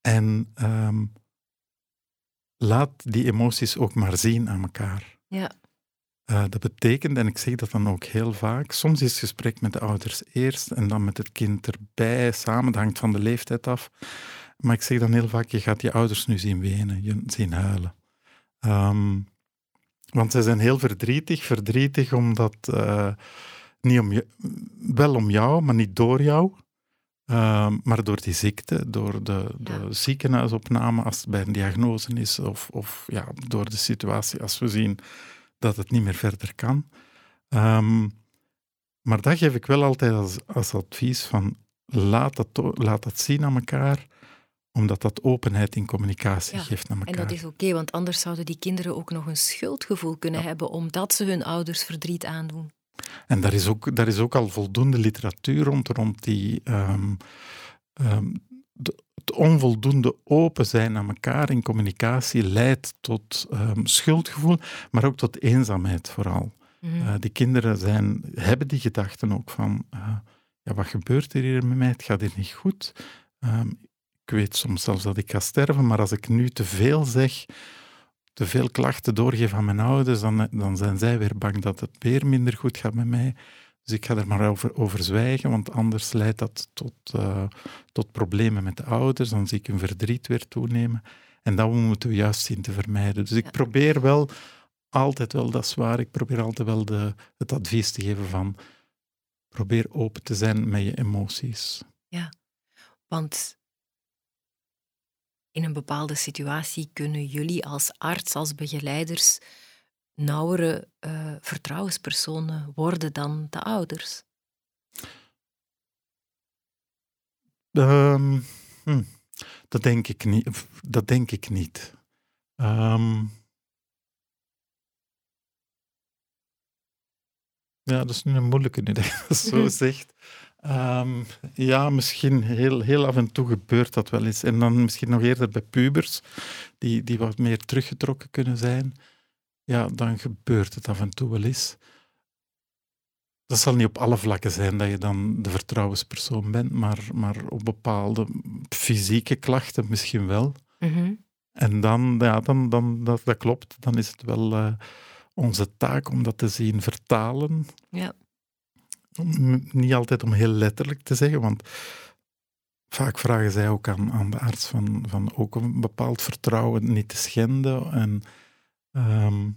En ehm, laat die emoties ook maar zien aan elkaar. Ja. Eh, dat betekent, en ik zeg dat dan ook heel vaak, soms is het gesprek met de ouders eerst en dan met het kind erbij, samen, dat hangt van de leeftijd af. Maar ik zeg dan heel vaak, je gaat je ouders nu zien wenen, je zien huilen. Ehm, want zij zijn heel verdrietig, verdrietig omdat, eh, niet om je, wel om jou, maar niet door jou. Ehm, maar door die ziekte, door de, de Ja. ziekenhuisopname als het bij een diagnose is, of, of ja, door de situatie als we zien dat het niet meer verder kan. Ehm, maar dat geef ik wel altijd als, als advies van laat dat, laat dat zien aan elkaar, omdat dat openheid in communicatie Ja, geeft naar En elkaar. dat is oké, want anders zouden die kinderen ook nog een schuldgevoel kunnen hebben omdat ze hun ouders verdriet aandoen. En daar is ook, daar is ook al voldoende literatuur rond, rond die, ehm, ehm, de- het onvoldoende open zijn aan elkaar in communicatie leidt tot ehm, schuldgevoel, maar ook tot eenzaamheid vooral. Mhm. Eh, die kinderen zijn, hebben die gedachten ook van, eh, ja, wat gebeurt er hier met mij? Het gaat hier niet goed. Ik weet soms zelfs dat ik ga sterven, maar als ik nu te veel zeg, te veel klachten doorgeef aan mijn ouders, dan, dan zijn zij weer bang dat het weer minder goed gaat met mij. Dus ik ga er maar over, over zwijgen, want anders leidt dat tot, eh, tot problemen met de ouders. Dan zie ik hun verdriet weer toenemen. En dat moeten we juist zien te vermijden. Dus ik Ja. probeer wel altijd wel, dat is waar, ik probeer altijd wel de, het advies te geven van probeer open te zijn met je emoties. Want in een bepaalde situatie kunnen jullie als arts, als begeleiders, nauwere eh, vertrouwenspersonen worden dan de ouders. Ehm, hm, dat denk ik niet. Dat denk ik niet. Ehm, ja, dat is nu een moeilijke nu dat je dat zo zegt. Ehm, ja, misschien heel, heel af en toe gebeurt dat wel eens. En dan misschien nog eerder bij pubers, die, die wat meer teruggetrokken kunnen zijn. Ja, dan gebeurt het af en toe wel eens. Dat zal niet op alle vlakken zijn dat je dan de vertrouwenspersoon bent, maar, maar op bepaalde fysieke klachten misschien wel. En dan, ja, dan, dan dat, dat klopt, dan is het wel eh, onze taak om dat te zien vertalen. Ja. Niet altijd om heel letterlijk te zeggen, want vaak vragen zij ook aan, aan de arts van, van ook een bepaald vertrouwen niet te schenden. En, ehm,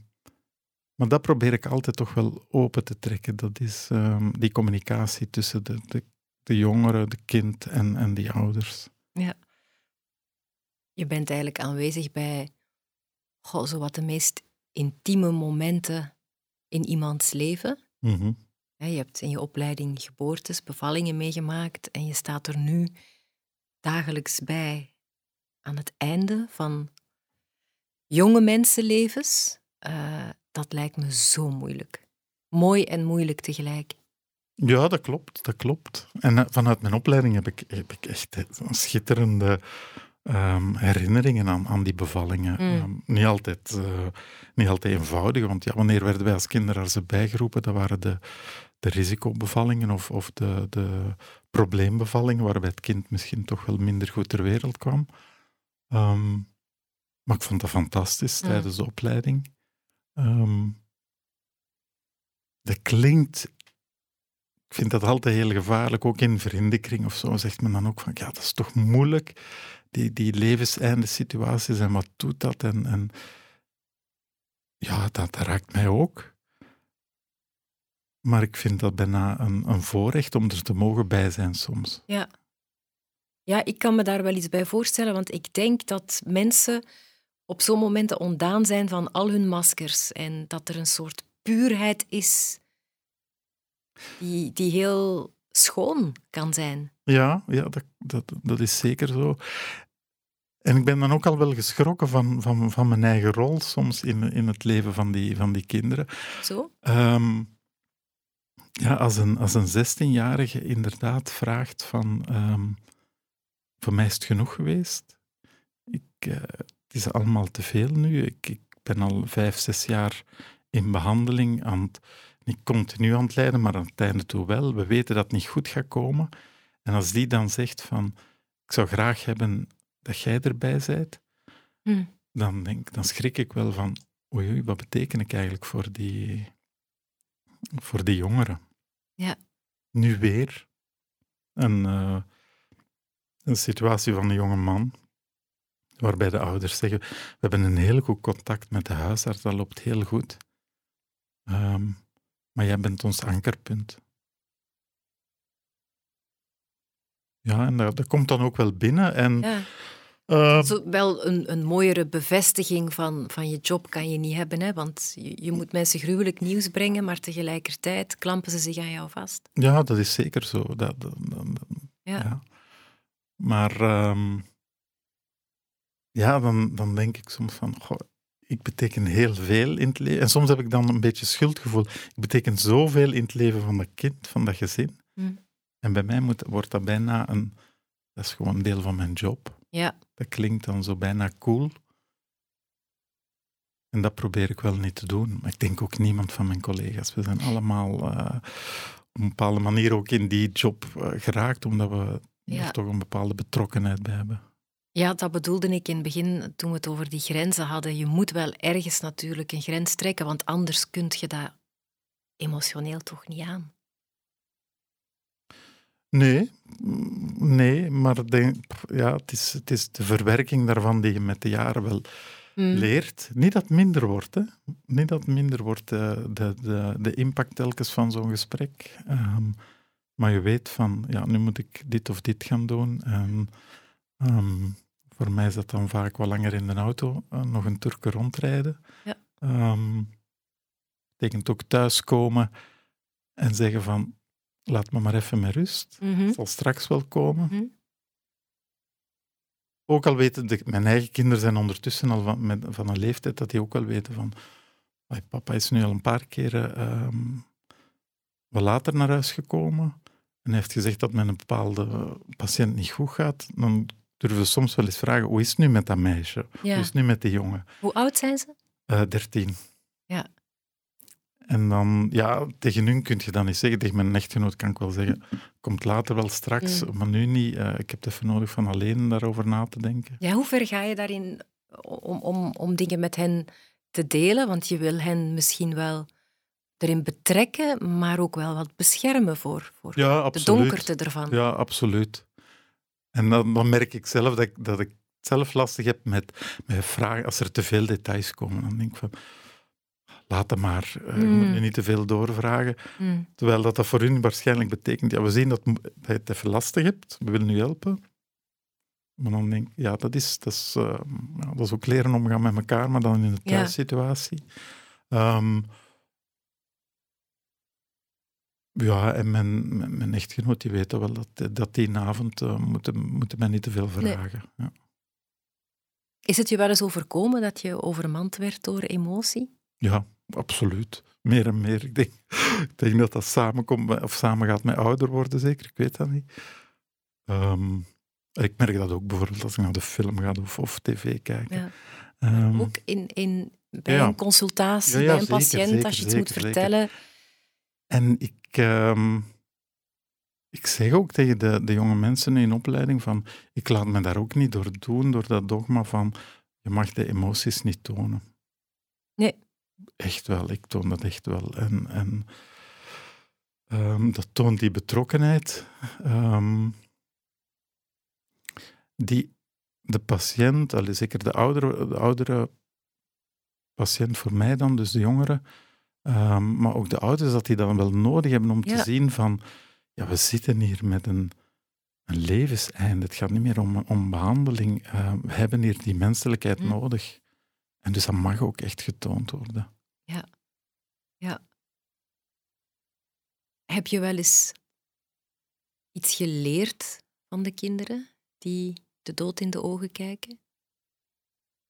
maar dat probeer ik altijd toch wel open te trekken. Dat is ehm, die communicatie tussen de, de, de jongeren, de kind en, en die ouders. Je bent eigenlijk aanwezig bij goh, zowat de meest intieme momenten in iemands leven. Hè, Je hebt in je opleiding geboortes, bevallingen meegemaakt en je staat er nu dagelijks bij aan het einde van jonge mensenlevens. Eh, dat lijkt me zo moeilijk. Mooi en moeilijk tegelijk. Ja, dat klopt, dat klopt. En eh, vanuit mijn opleiding heb ik, heb ik echt eh, schitterende ehm, herinneringen aan, aan die bevallingen. Mm. Ehm, niet, altijd, niet altijd eenvoudig, want ja, wanneer werden wij als kinderartsen bijgeroepen? Dat waren de, de risicobevallingen of, of de, de probleembevallingen, waarbij het kind misschien toch wel minder goed ter wereld kwam. Ehm, maar ik vond dat fantastisch Mm. tijdens de opleiding. Ehm, dat klinkt ik vind dat altijd heel gevaarlijk, ook in vriendenkring of zo, zegt men dan ook van, ja, dat is toch moeilijk, die, die levenseinde situaties en wat doet dat? En, en ja, dat, dat raakt mij ook. Maar ik vind dat bijna een, een voorrecht om er te mogen bij zijn soms. Ja. ja, ik kan me daar wel iets bij voorstellen, want ik denk dat mensen op zo'n momenten ontdaan zijn van al hun maskers en dat er een soort puurheid is die, die heel schoon kan zijn. Ja, ja dat, dat, dat is zeker zo. En ik ben dan ook al wel geschrokken van, van, van mijn eigen rol soms in, in het leven van die, van die kinderen. Zo? Ehm, ja, als een, als een 16-jarige inderdaad vraagt van... ehm, voor mij is het genoeg geweest. Ik, eh, het is allemaal te veel nu. Ik, ik ben al vijf, zes jaar in behandeling. Aan het- niet continu aan het lijden, maar aan het einde toe wel. We weten dat het niet goed gaat komen. En als die dan zegt van, ik zou graag hebben dat jij erbij bent, Hm. dan, denk, dan schrik ik wel van, oei, oei, wat beteken ik eigenlijk voor die, voor die jongeren? Ja. Nu weer een, eh, een situatie van een jonge man, waarbij de ouders zeggen, we hebben een heel goed contact met de huisarts, dat loopt heel goed. Ehm, maar jij bent ons ankerpunt. Ja, en dat, dat komt dan ook wel binnen. En, Ja. Eh, Zo, wel een, een mooiere bevestiging van, van je job kan je niet hebben, hè? want je, je moet mensen gruwelijk nieuws brengen, maar tegelijkertijd klampen ze zich aan jou vast. ja, dat is zeker zo. Dat, dat, dat- dat- Ja. ja. Maar ehm, ja, dan, dan denk ik soms van, goh, ik beteken heel veel in het leven. En soms heb ik dan een beetje schuldgevoel. Ik beteken zoveel in het leven van dat kind, van dat gezin. Hm. En bij mij moet, wordt dat bijna een... Dat is gewoon een deel van mijn job. Ja. Dat klinkt dan zo bijna cool. En dat probeer ik wel niet te doen. Maar ik denk ook niemand van mijn collega's. We zijn allemaal eh, op een bepaalde manier ook in die job eh, geraakt, omdat we Ja. er toch een bepaalde betrokkenheid bij hebben. ja, dat bedoelde ik in het begin toen we het over die grenzen hadden. Je moet wel ergens natuurlijk een grens trekken, want anders kun je dat emotioneel toch niet aan. Nee, mm, nee, maar denk, ja, het, is, het is de verwerking daarvan die je met de jaren wel Hm. leert. Niet dat minder wordt, hè. Niet dat minder wordt, eh, de, de, de impact telkens van zo'n gesprek. Ehm, maar je weet van, ja, nu moet ik dit of dit gaan doen. En, ehm, voor mij is dat dan vaak wat langer in de auto, eh, nog een Turken rondrijden. Ja. Ehm, betekent ook thuiskomen en zeggen van, laat me maar even met rust. Het zal straks wel komen. Mhm. Ook al weten de, mijn eigen kinderen zijn ondertussen al van, met, van een leeftijd dat die ook wel weten van "Ai, papa is nu al een paar keren ehm, wat later naar huis gekomen en hij heeft gezegd dat met een bepaalde patiënt niet goed gaat. Dan durven we soms wel eens vragen, hoe is het nu met dat meisje? Ja. Hoe is het nu met die jongen? Hoe oud zijn ze? Eh 13. Ja. En dan, ja, tegen hun kun je dan niet zeggen, tegen mijn echtgenoot kan ik wel zeggen, komt later wel straks, Mm. maar nu niet. Eh, ik heb het even nodig van alleen daarover na te denken. Ja, hoe ver ga je daarin om, om, om dingen met hen te delen? Want je wil hen misschien wel erin betrekken, maar ook wel wat beschermen voor, voor Ja, de donkerte ervan. Ja, absoluut. En dan, dan merk ik zelf dat ik, dat ik het zelf lastig heb met, met vragen. Als er te veel details komen, dan denk ik van, laat het maar. eh, Je moet Mm. nu niet te veel doorvragen. Hm. Terwijl dat, dat voor hun waarschijnlijk betekent, ja, we zien dat, je het even lastig hebt, we willen u helpen. Maar dan denk ik, ja, dat is, dat is, eh, ja, dat is ook leren omgaan met elkaar, maar dan in de Ja. thuissituatie. Ehm, ja, en mijn, mijn, mijn echtgenoot, die weet wel, dat, dat die avond uh, moeten, moeten mij niet te veel vragen. Ja. Is het je wel eens overkomen dat je overmand werd door emotie? Ja, absoluut. Meer en meer. Ik denk, ik denk dat dat samenkomt, of samen gaat met ouder worden, zeker. Ik weet dat niet. Ehm, ik merk dat ook bijvoorbeeld als ik naar de film ga of, of tv kijken. Ja. Ehm, Ook in, in, bij Ja. een consultatie, Ja, bij een zeker, patiënt, zeker, als je iets moet zeker, vertellen. En ik, ehm, ik zeg ook tegen de, de jonge mensen in opleiding van, ik laat me daar ook niet door doen, door dat dogma van, je mag de emoties niet tonen. Nee. Echt wel, ik toon dat echt wel. En, en ehm, dat toont die betrokkenheid. ehm, die de patiënt, allee, zeker de oudere, de oudere patiënt voor mij dan, dus de jongeren, Ehm, maar ook de ouders, dat die dan wel nodig hebben om Ja. te zien van, ja, we zitten hier met een, een levenseinde. Het gaat niet meer om, om behandeling. We hebben hier die menselijkheid Hm. nodig. En dus dat mag ook echt getoond worden. Heb je wel eens iets geleerd van de kinderen die de dood in de ogen kijken?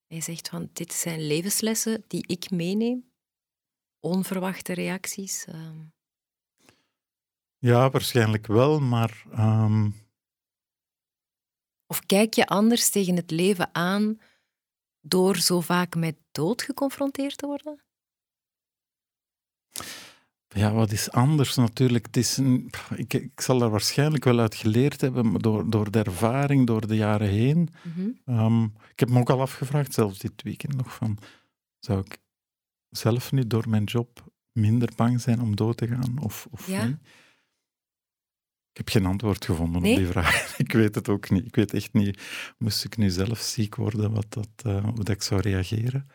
Hij zegt van, dit zijn levenslessen die ik meeneem. Onverwachte reacties. ehm. Ja, waarschijnlijk wel, maar ehm, Of kijk je anders tegen het leven aan door zo vaak met dood geconfronteerd te worden? Ja, wat is anders natuurlijk? Het is een, ik, ik zal daar waarschijnlijk wel uit geleerd hebben, door, door de ervaring, door de jaren heen. Mhm. Ehm, ik heb me ook al afgevraagd, zelfs dit weekend nog, van zou ik zelf nu door mijn job minder bang zijn om dood te gaan of, of Ja? niet? Ik heb geen antwoord gevonden Nee? op die vraag. Ik weet het ook niet. Ik weet echt niet, moest ik nu zelf ziek worden, wat dat, eh, hoe dat ik zou reageren.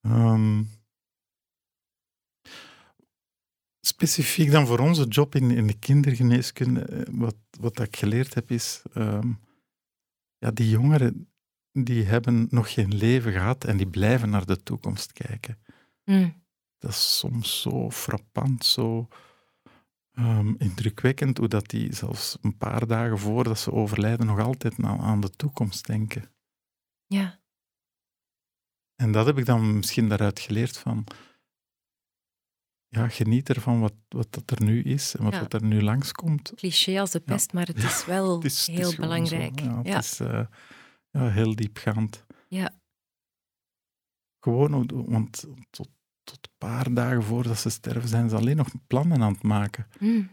Ehm, specifiek dan voor onze job in, in de kindergeneeskunde, eh, wat, wat ik geleerd heb, is ehm, ja, die jongeren die hebben nog geen leven gehad en die blijven naar de toekomst kijken. Mm. Dat is soms zo frappant, zo ehm, indrukwekkend, hoe dat die zelfs een paar dagen voordat ze overlijden nog altijd aan, aan de toekomst denken. Ja. En dat heb ik dan misschien daaruit geleerd van, ja, geniet ervan wat, wat dat er nu is en wat Ja. dat er nu langskomt. Cliché als de pest, maar het is wel Het is, het heel is gewoon zo. belangrijk. Ja, het is eh, ja, heel diepgaand. Ja. Gewoon, want tot, tot een paar dagen voordat ze sterven zijn ze alleen nog plannen aan het maken. Mm.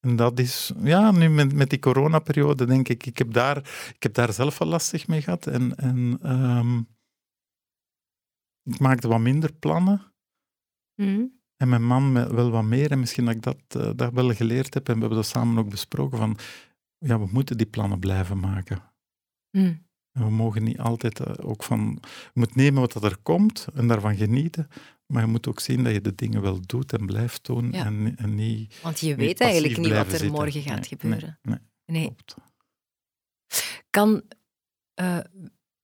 En dat is, ja, nu met, met die coronaperiode denk ik, ik heb daar, ik heb daar zelf wel lastig mee gehad. En, en ehm, ik maakte wat minder plannen. Mm. En mijn man wel wat meer. En misschien dat ik dat, eh, dat wel geleerd heb. En we hebben dat samen ook besproken. Van, ja, we moeten die plannen blijven maken. Mm. We mogen niet altijd eh, ook van... Je moet nemen wat er komt en daarvan genieten. Maar je moet ook zien dat je de dingen wel doet en blijft doen. Ja. En, en niet... Want je niet weet eigenlijk niet wat er zitten. morgen gaat Nee, gebeuren. Nee, nee, Nee. klopt. Kan eh,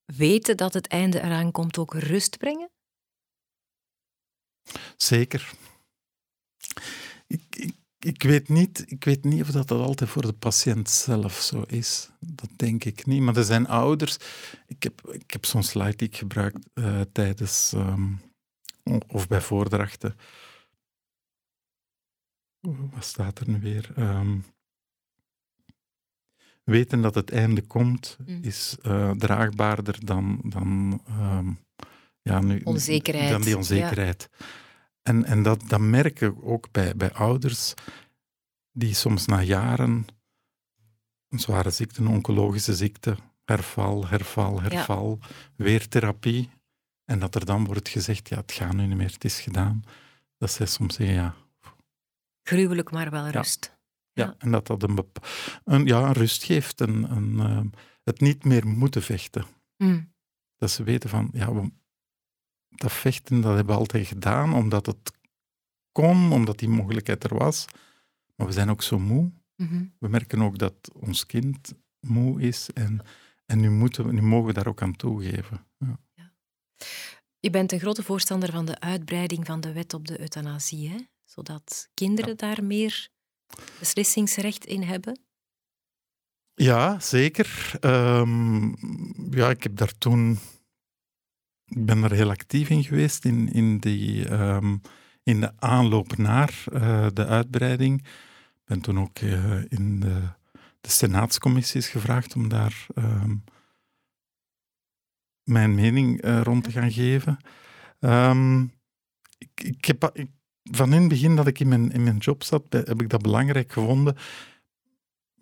weten dat het einde eraan komt ook rust brengen? Zeker. Ik, ik, ik, weet niet, ik weet niet of dat, dat altijd voor de patiënt zelf zo is. Dat denk ik niet. Maar er zijn ouders. Ik heb, ik heb zo'n slide die ik gebruik eh, tijdens ehm, of bij voordrachten. Wat staat er nu weer? Ehm, weten dat het einde komt Mm. is eh, draagbaarder dan, dan, ehm, ja, nu, Onzekerheid, dan die ja. En, en dat, dat merk ik ook bij, bij ouders die soms na jaren een zware ziekte, een oncologische ziekte, herval, herval, herval, weer therapie. En dat er dan wordt gezegd, ja, het gaat nu niet meer, het is gedaan. Dat zij soms zeggen, ja, Gruwelijk, maar wel rust. ja. Ja. en dat dat een, een, ja, een rust geeft, een, een, ehm, het niet meer moeten vechten. Mm. Dat ze weten van, ja, we, dat vechten, dat hebben we altijd gedaan, omdat het kon, omdat die mogelijkheid er was. Maar we zijn ook zo moe. Mhm. We merken ook dat ons kind moe is en, en nu, moeten we, nu mogen we daar ook aan toegeven. Ja. Je bent een grote voorstander van de uitbreiding van de wet op de euthanasie, hè? zodat kinderen daar meer beslissingsrecht in hebben. Ja, zeker. Ehm, ja, ik heb daar toen... Ik ben er heel actief in geweest in, in, die, ehm, in de aanloop naar eh, de uitbreiding. Ik ben toen ook eh, in de, de senaatscommissies gevraagd om daar ehm, mijn mening eh, rond te gaan geven. Ehm, ik, ik heb, ik, van in het begin dat ik in mijn, in mijn job zat, heb ik dat belangrijk gevonden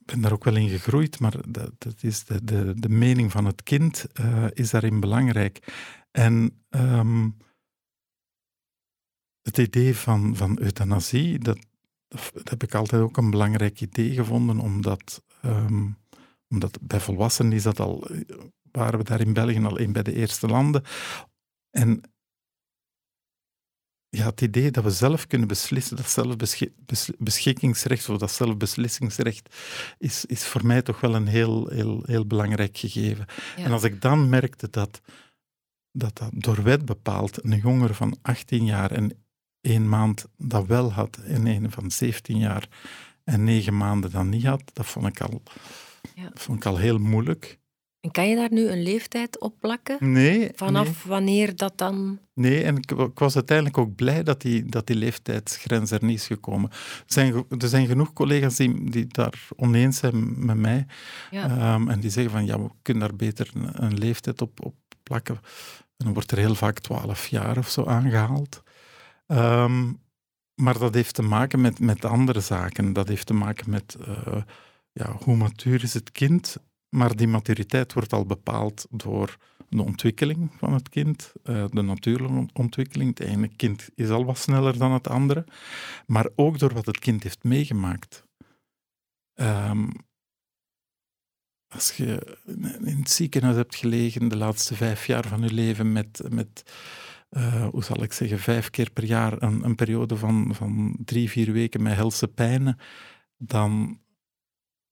ben daar ook wel in gegroeid, maar dat, dat is de, de, de mening van het kind is daarin belangrijk. En ehm, het idee van, van euthanasie, dat, dat heb ik altijd ook een belangrijk idee gevonden, omdat, ehm, omdat bij volwassenen is dat al, waren we daar in België al een bij de eerste landen. En ja, het idee dat we zelf kunnen beslissen, dat zelfbeschikkingsrecht of dat zelfbeslissingsrecht, is, is voor mij toch wel een heel, heel, heel belangrijk gegeven. Ja. En als ik dan merkte dat, dat dat door wet bepaald een jongere van 18 jaar en één maand dat wel had en een van 17 jaar en negen maanden dat niet had, dat vond ik al, Ja. vond ik al heel moeilijk. En kan je daar nu een leeftijd op plakken? Nee, Vanaf wanneer dat dan... Nee, en ik, ik was uiteindelijk ook blij dat die, dat die leeftijdsgrens er niet is gekomen. Er zijn, er zijn genoeg collega's die, die daar oneens zijn met mij. Ja. Ehm, en die zeggen van, ja, we kunnen daar beter een, een leeftijd op, op plakken. Dan wordt er heel vaak twaalf jaar of zo aangehaald. Ehm, maar dat heeft te maken met, met andere zaken. Dat heeft te maken met uh, ja, hoe matuur is het kind. Maar die maturiteit wordt al bepaald door de ontwikkeling van het kind, uh, de natuurlijke ontwikkeling. Het ene kind is al wat sneller dan het andere. Maar ook door wat het kind heeft meegemaakt. Um, als je in het ziekenhuis hebt gelegen de laatste vijf jaar van je leven met, met uh, hoe zal ik zeggen, vijf keer per jaar een, een periode van, van drie, vier weken met helse pijnen, dan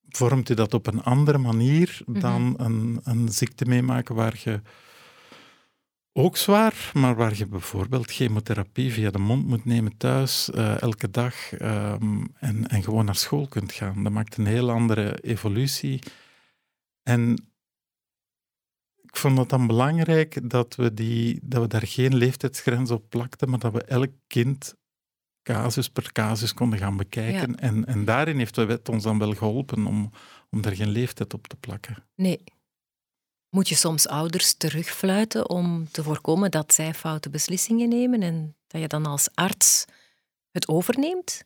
vormt je dat op een andere manier mhm. dan een, een ziekte meemaken waar je ook zwaar, maar waar je bijvoorbeeld chemotherapie via de mond moet nemen thuis, uh, elke dag, um, en, en gewoon naar school kunt gaan. Dat maakt een heel andere evolutie. En ik vond het dan belangrijk dat we, die, dat we daar geen leeftijdsgrens op plakten, maar dat we elk kind casus per casus konden gaan bekijken. En, en daarin heeft de wet ons dan wel geholpen om, om daar geen leeftijd op te plakken. Nee. Moet je soms ouders terugfluiten om te voorkomen dat zij foute beslissingen nemen en dat je dan als arts het overneemt?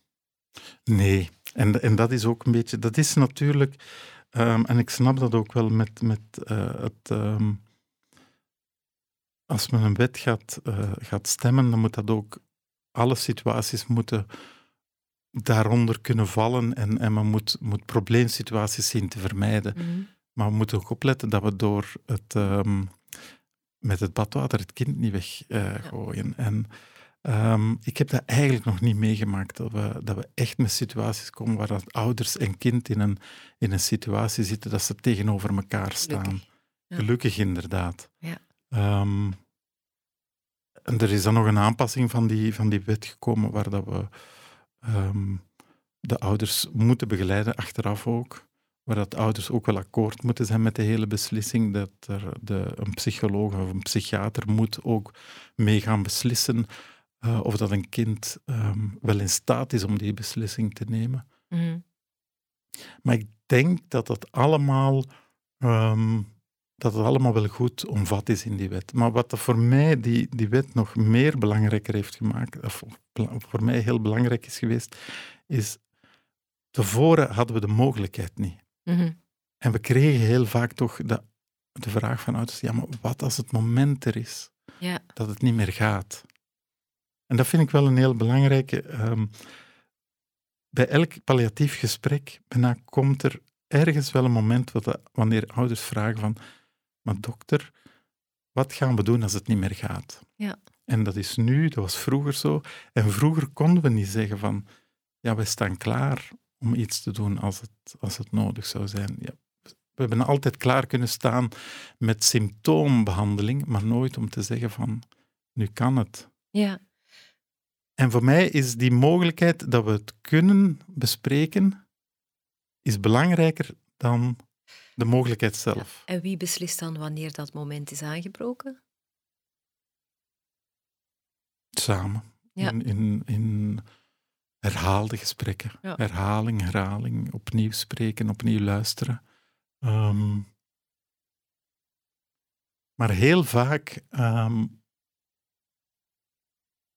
Nee, en, en dat is ook een beetje, dat is natuurlijk Ehm, en ik snap dat ook wel met, met uh, het. Um, als men een wet gaat, uh, gaat stemmen, dan moet dat ook. Alle situaties moeten daaronder kunnen vallen en, en men moet, moet probleemsituaties zien te vermijden. Mm. Maar we moeten ook opletten dat we door het. Um, met het badwater het kind niet weggooien. Uh, ja. En Ehm, ik heb dat eigenlijk nog niet meegemaakt, dat we, dat we echt met situaties komen waar dat ouders en kind in een, in een situatie zitten dat ze tegenover elkaar staan. Gelukkig, inderdaad. Ja. Um, en er is dan nog een aanpassing van die, van die wet gekomen waar dat we um, de ouders moeten begeleiden, achteraf ook. Waar dat ouders ook wel akkoord moeten zijn met de hele beslissing. Dat er de, een psycholoog of een psychiater moet ook mee gaan beslissen uh, of dat een kind um, wel in staat is om die beslissing te nemen. Mm. Maar ik denk dat dat allemaal, um, dat het allemaal wel goed omvat is in die wet. Maar wat voor mij die, die wet nog meer belangrijker heeft gemaakt, of voor mij heel belangrijk is geweest, is tevoren hadden we de mogelijkheid niet. Mm -hmm. En we kregen heel vaak toch de, de vraag van ouders, ja, maar wat als het moment er is ja. dat het niet meer gaat? En dat vind ik wel een heel belangrijke. Um, bij elk palliatief gesprek bijna komt er ergens wel een moment wat, wanneer ouders vragen van, maar dokter, wat gaan we doen als het niet meer gaat? Ja. En dat is nu, dat was vroeger zo. En vroeger konden we niet zeggen van, ja, we staan klaar om iets te doen als het, als het nodig zou zijn. Ja, we hebben altijd klaar kunnen staan met symptoombehandeling, maar nooit om te zeggen van, nu kan het. Ja. En voor mij is die mogelijkheid dat we het kunnen bespreken, is belangrijker dan de mogelijkheid zelf. En wie beslist dan wanneer dat moment is aangebroken? Samen. Ja. In, in, in, herhaalde gesprekken. Herhaling, herhaling, opnieuw spreken, opnieuw luisteren. Um, maar heel vaak um,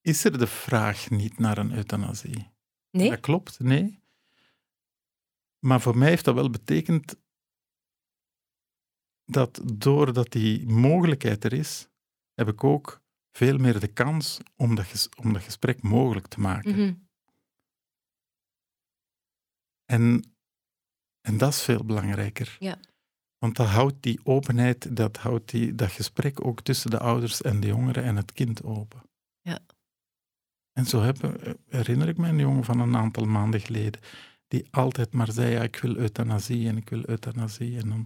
is er de vraag niet naar een euthanasie. Nee. Dat klopt, nee. Maar voor mij heeft dat wel betekend dat doordat die mogelijkheid er is, heb ik ook veel meer de kans om dat, om dat gesprek mogelijk te maken. Mhm. en, en dat is veel belangrijker. Ja. Want dat houdt die openheid, dat houdt die, dat gesprek ook tussen de ouders en de jongeren en het kind open. Ja. En zo heb, herinner ik me een jongen van een aantal maanden geleden, die altijd maar zei, ja, ik wil euthanasie en ik wil euthanasie. En dan,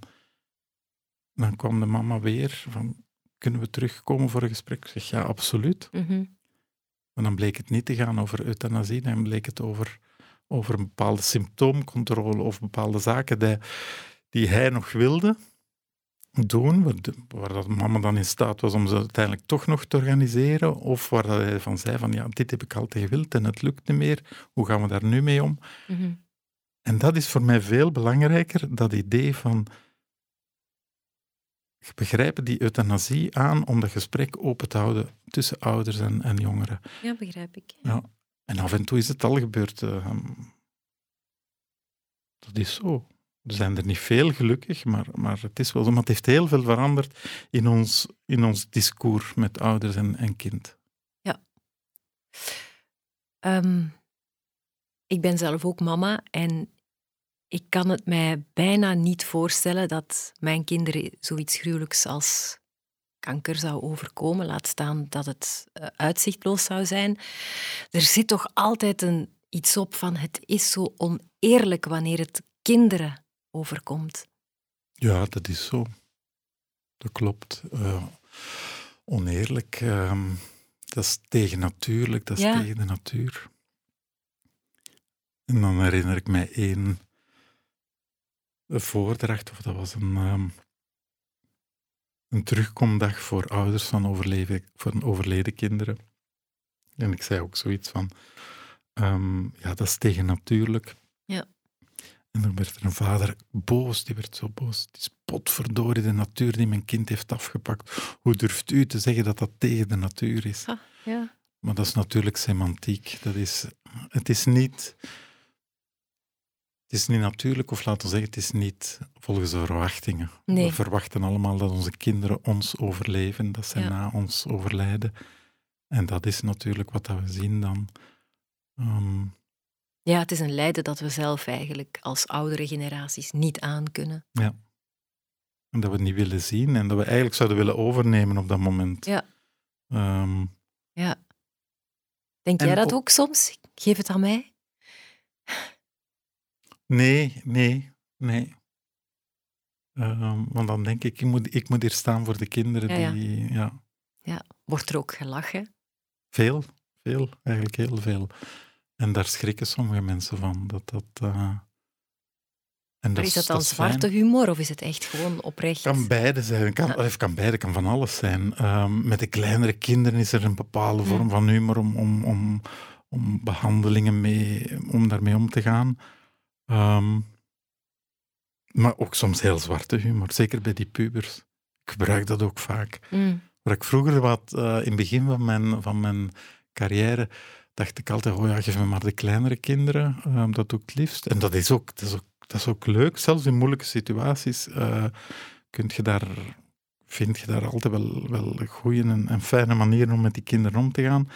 dan kwam de mama weer van, kunnen we terugkomen voor een gesprek? Ik zeg, ja, absoluut. Mm Maar dan bleek het niet te gaan over euthanasie, dan bleek het over, over een bepaalde symptoomcontrole of bepaalde zaken die, die hij nog wilde doen, waar, dat mama dan in staat was om ze uiteindelijk toch nog te organiseren, of waar dat hij van zei van ja, dit heb ik altijd gewild en het lukt niet meer, hoe gaan we daar nu mee om? Mhm. En dat is voor mij veel belangrijker, dat idee van begrijpen die euthanasie aan om dat gesprek open te houden tussen ouders en, en jongeren. Ja, begrijp ik. Ja. En af en toe is het al gebeurd. eh, dat is zo. Er zijn er niet veel, gelukkig, maar, maar het is wel zo. Maar het heeft heel veel veranderd in ons, in ons discours met ouders en, en kind. Ehm, ik ben zelf ook mama en ik kan het mij bijna niet voorstellen dat mijn kinderen zoiets gruwelijks als kanker zou overkomen, laat staan dat het eh, uitzichtloos zou zijn. Er zit toch altijd een, iets op van het is zo oneerlijk wanneer het kinderen overkomt. Ja, dat is zo. Dat klopt. Eh, oneerlijk. ehm, dat is tegennatuurlijk, dat is Ja. tegen de natuur. En dan herinner ik mij één een voordracht, of dat was een, ehm, een terugkomdag voor ouders van, overleven, van overleden kinderen. En ik zei ook zoiets van, ehm, ja, dat is tegennatuurlijk. Ja. En dan werd er een vader boos, die werd zo boos. Het is potverdorie de natuur die mijn kind heeft afgepakt. Hoe durft u te zeggen dat dat tegen de natuur is? Ah, ja. Maar dat is natuurlijk semantiek. Dat is, het is niet... Het is niet natuurlijk, of laten we zeggen, het is niet volgens de verwachtingen. Nee. We verwachten allemaal dat onze kinderen ons overleven, dat zij Ja. na ons overlijden. En dat is natuurlijk wat dat we zien dan. Ehm, ja, het is een lijden dat we zelf eigenlijk als oudere generaties niet aankunnen. en dat we het niet willen zien en dat we eigenlijk zouden willen overnemen op dat moment. Ja. Ehm, Ja. Denk En jij dat ook- soms? Geef het aan mij. nee, nee, nee. Ehm, want dan denk ik, ik moet, ik moet hier staan voor de kinderen Ja, ja. die... Ja, Wordt er ook gelachen? Veel, veel, eigenlijk heel veel. En daar schrikken sommige mensen van. Dat dat, eh, en is dat dan zwarte fijn. humor of is het echt gewoon oprecht? kan beide zijn. Kan, of kan beide, kan van alles zijn. Ehm, met de kleinere kinderen is er een bepaalde vorm van humor om, om, om, om behandelingen mee, om daarmee om te gaan. Ehm, maar ook soms heel zwarte humor, zeker bij die pubers. Ik gebruik dat ook vaak. Mm. Waar ik vroeger wat, eh, in het begin van mijn, van mijn carrière, dacht ik altijd, oh ja, geef me maar de kleinere kinderen, eh, dat doe ik het liefst. En dat is ook, dat is ook, dat is ook leuk, zelfs in moeilijke situaties kunt je daar, vind je daar altijd wel, wel goede en, en fijne manieren om met die kinderen om te gaan.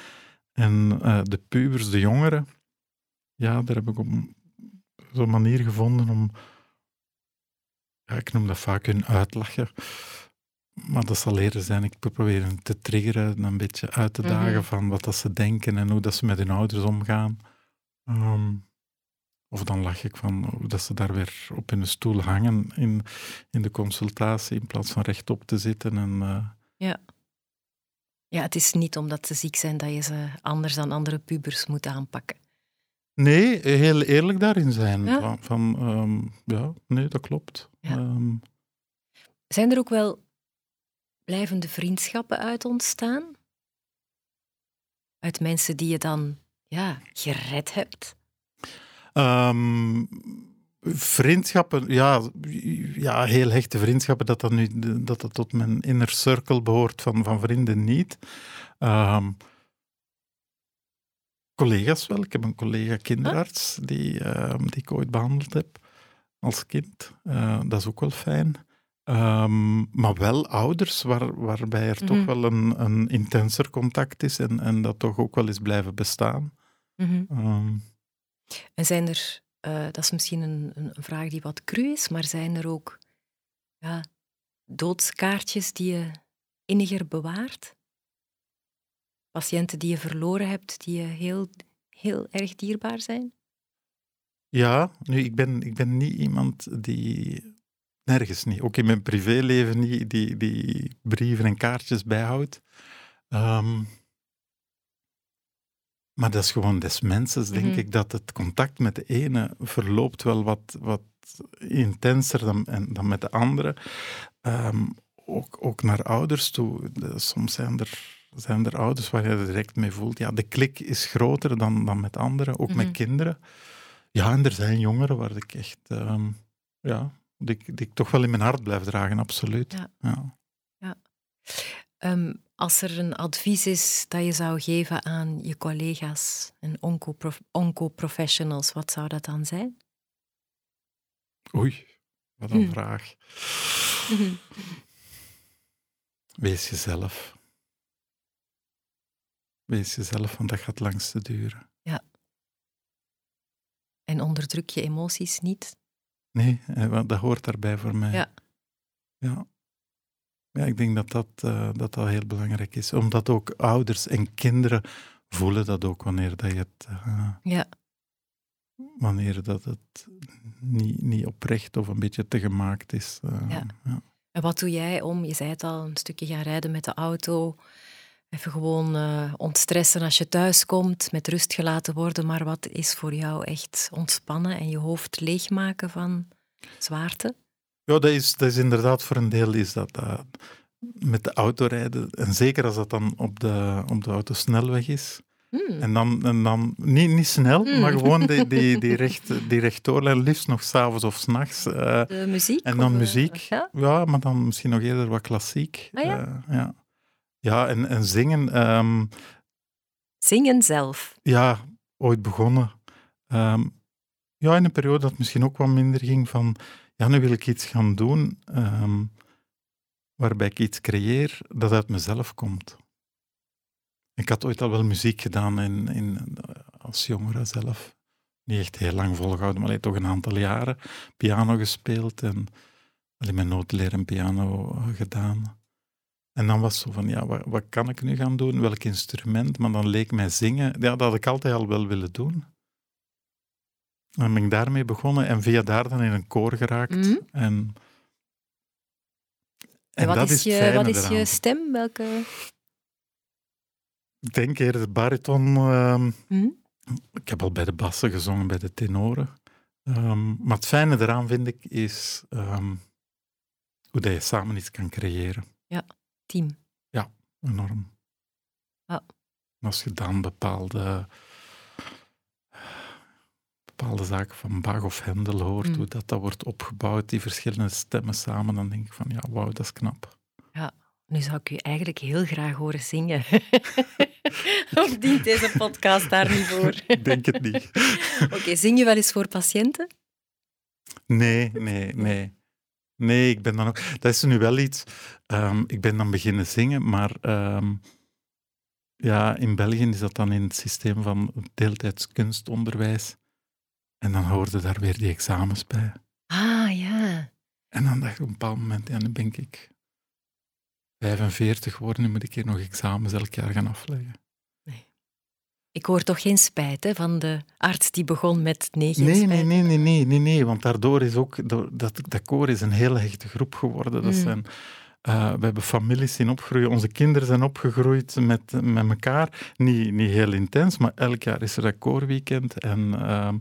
En eh, de pubers, de jongeren, ja, daar heb ik op zo'n manier gevonden om, ja, ik noem dat vaak hun uitlachen. Maar dat zal eerder zijn, ik probeer hen te triggeren, een beetje uit te dagen Mhm. van wat dat ze denken en hoe dat ze met hun ouders omgaan. Ehm, of dan lach ik van dat ze daar weer op hun stoel hangen in, in de consultatie, in plaats van rechtop te zitten. En, eh, Ja, het is niet omdat ze ziek zijn dat je ze anders dan andere pubers moet aanpakken. nee, heel eerlijk daarin zijn. Ja. Van, van, ehm, ja, nee, dat klopt. Ja. Ehm, Zijn er ook wel blijvende vriendschappen uit ontstaan? Uit mensen die je dan ja, gered hebt? Ehm, vriendschappen, ja, ja, heel hechte vriendschappen, dat dat nu dat dat tot mijn inner circle behoort van, van vrienden niet. Ehm, collega's wel. Ik heb een collega kinderarts die, ehm, die ik ooit behandeld heb als kind. Eh, dat is ook wel fijn. Ehm, maar wel ouders waar, waarbij er toch Mhm. wel een, een intenser contact is en, en dat toch ook wel is blijven bestaan. Mhm. Ehm, En zijn er, eh, dat is misschien een, een, een vraag die wat cru is, maar zijn er ook ja, doodskaartjes die je inniger bewaart? Patiënten die je verloren hebt, die je heel, heel erg dierbaar zijn? Ja, nu, ik ben, ik ben niet iemand die... Nergens niet. Ook in mijn privéleven niet, die, die brieven en kaartjes bijhoudt. Ehm, maar dat is gewoon des mensens, denk Mhm. ik, dat het contact met de ene verloopt wel wat, wat intenser dan, en- dan met de andere. Ehm, ook, ook naar ouders toe. De- soms zijn er, zijn er ouders waar je direct mee voelt. Ja, de klik is groter dan, dan met anderen, ook Mhm. met kinderen. Ja, en er zijn jongeren waar ik echt... ehm, ja, die, ik- die ik toch wel in mijn hart blijf dragen, absoluut. Ja. Ja. Ehm, als er een advies is dat je zou geven aan je collega's en onco-prof- onco-professionals, wat zou dat dan zijn? Oei, wat een Hm. vraag. Wees jezelf. Wees jezelf, want dat gaat langste duren. En onderdruk je emoties niet? Nee, eh, want dat hoort daarbij voor mij. Ja. Ja, ja ik denk dat dat, eh, dat dat heel belangrijk is. Omdat ook ouders en kinderen voelen dat ook wanneer dat je het... eh, Ja. wanneer dat het niet, niet oprecht of een beetje te gemaakt is. Ja. ja. En wat doe jij om, je zei het al, een stukje gaan rijden met de auto, even gewoon eh, ontstressen als je thuis komt, met rust gelaten worden, maar wat is voor jou echt ontspannen en je hoofd leegmaken van zwaarte? Ja, dat is, dat is inderdaad voor een deel is dat, eh, met de auto rijden. En zeker als dat dan op de, op de autosnelweg is. Hmm. En dan, en dan niet, niet snel, Hmm. maar gewoon die, die, die, recht, die rechtdoorlijn, liefst nog s'avonds of s'nachts. eh De muziek? en dan of, muziek. Ja? Ja, maar dan misschien nog eerder wat klassiek. Ah, ja? Ja. Ja, en, en zingen. ehm, Zingen zelf. ja, ooit begonnen. Ehm, ja, in een periode dat misschien ook wat minder ging van, ja, nu wil ik iets gaan doen ehm, waarbij ik iets creëer dat uit mezelf komt. Ik had ooit al wel muziek gedaan in, in, als jongere zelf. Niet echt heel lang volgehouden, maar alleen toch een aantal jaren. Piano gespeeld en alleen mijn noodleer en piano gedaan. En dan was het zo van, ja, wat, wat kan ik nu gaan doen? Welk instrument? Maar dan leek mij zingen, ja, dat had ik altijd al wel willen doen. En dan ben ik daarmee begonnen en via daar dan in een koor geraakt. Mhm. En, En, wat dat is, het je, wat is je stem? Welke? Ik denk eerder bariton. ehm, Hm? ik heb al bij de bassen gezongen, bij de tenoren. Ehm, maar het fijne eraan vind ik is ehm, hoe dat je samen iets kan creëren. Team. Enorm. Ja. En Als je dan bepaalde, bepaalde zaken van Bach of Hendel hoort, Mm. hoe dat, dat wordt opgebouwd, die verschillende stemmen samen, dan denk ik van ja, wauw, dat is knap. Nu zou ik u eigenlijk heel graag horen zingen. of dient deze podcast daar niet voor? Ik denk het niet. Oké, zing je wel eens voor patiënten? Nee, nee, nee. Nee, ik ben dan ook... Dat is nu wel iets... ehm, ik ben dan beginnen zingen, maar ehm, ja, in België is dat dan in het systeem van deeltijds kunstonderwijs. En dan hoorden daar weer die examens bij. Ah, ja. En dan dacht ik op een bepaald moment, ja, nu ben ik 45 geworden, nu moet ik hier nog examens elk jaar gaan afleggen. Ik hoor toch geen spijt hè, van de arts die begon met nee, geen Nee, nee, spijt. nee, nee, nee, nee, nee, want daardoor is ook, dat, dat koor is een hele hechte groep geworden. Dat Mm. zijn, eh, we hebben families zien opgroeien, onze kinderen zijn opgegroeid met, met elkaar. Niet, niet heel intens, maar elk jaar is er dat koorweekend. En ehm,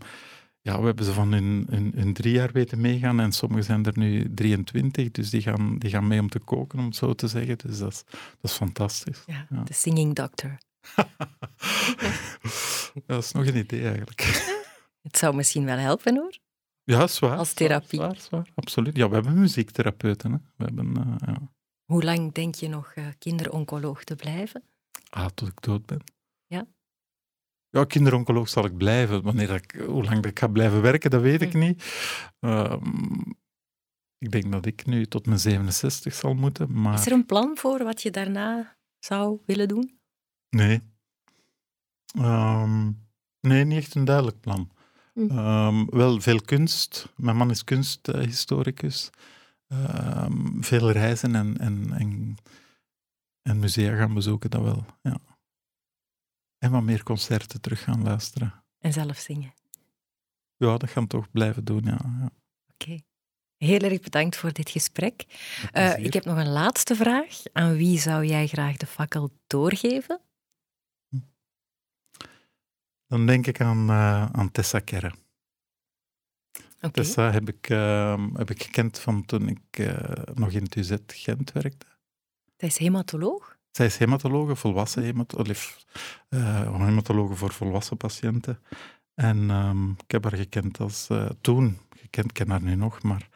ja, we hebben ze van hun, hun, hun drie jaar weten meegaan en sommigen zijn er nu 23, dus die gaan, die gaan mee om te koken, om het zo te zeggen. Dus dat is, dat is fantastisch. Ja, Ja. de singing doctor. dat is nog een idee eigenlijk. Het zou misschien wel helpen hoor. Ja, zwaar. Als therapie. Zwaar, zwaar, absoluut. Ja, we hebben muziektherapeuten. Hè. We hebben, eh, ja. Hoe lang denk je nog eh, kinderoncoloog te blijven? Ah, tot ik dood ben. Ja? Ja, kinderoncoloog zal ik blijven. Wanneer ik, hoe lang ik ga blijven werken, dat weet ik Hm. niet. Ehm, ik denk dat ik nu tot mijn 67 zal moeten, maar... Is er een plan voor wat je daarna zou willen doen? Nee. Ehm, nee, niet echt een duidelijk plan. Hm. Ehm, wel veel kunst. Mijn man is kunsthistoricus. Ehm, veel reizen en, en, en, en musea gaan bezoeken, dat wel. Ja. En wat meer concerten terug gaan luisteren. En zelf zingen. Ja, dat gaan we toch blijven doen, ja. ja. Oké. Heel erg bedankt voor dit gesprek. Eh, ik heb nog een laatste vraag. Aan wie zou jij graag de fakkel doorgeven? Dan denk ik aan, eh, aan Tessa Kerre. Tessa heb ik, ehm, heb ik gekend van toen ik eh, nog in het UZ Gent werkte. Zij is hematoloog. Zij is hematologe, volwassen hematologe, uh, hematologe voor volwassen patiënten. En ehm, ik heb haar gekend als, eh, toen, gekend, ken haar nu nog, maar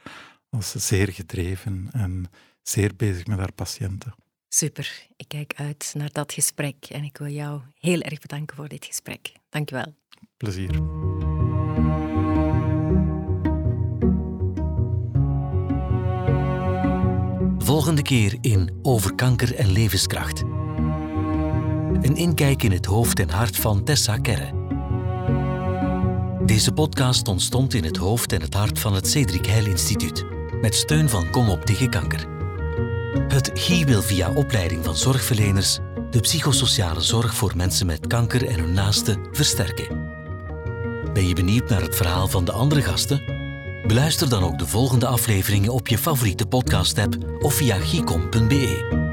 als zeer gedreven en zeer bezig met haar patiënten. Super. Ik kijk uit naar dat gesprek en ik wil jou heel erg bedanken voor dit gesprek. Dank je wel. Plezier. Volgende keer in Over kanker en levenskracht. Een inkijk in het hoofd en hart van Tessa Kerre. Deze podcast ontstond in het hoofd en het hart van het Cedric Heil Instituut, met steun van Kom op tegen kanker. Het GI wil via opleiding van zorgverleners de psychosociale zorg voor mensen met kanker en hun naasten versterken. Ben je benieuwd naar het verhaal van de andere gasten? Beluister dan ook de volgende afleveringen op je favoriete podcast-app of via gicom.be.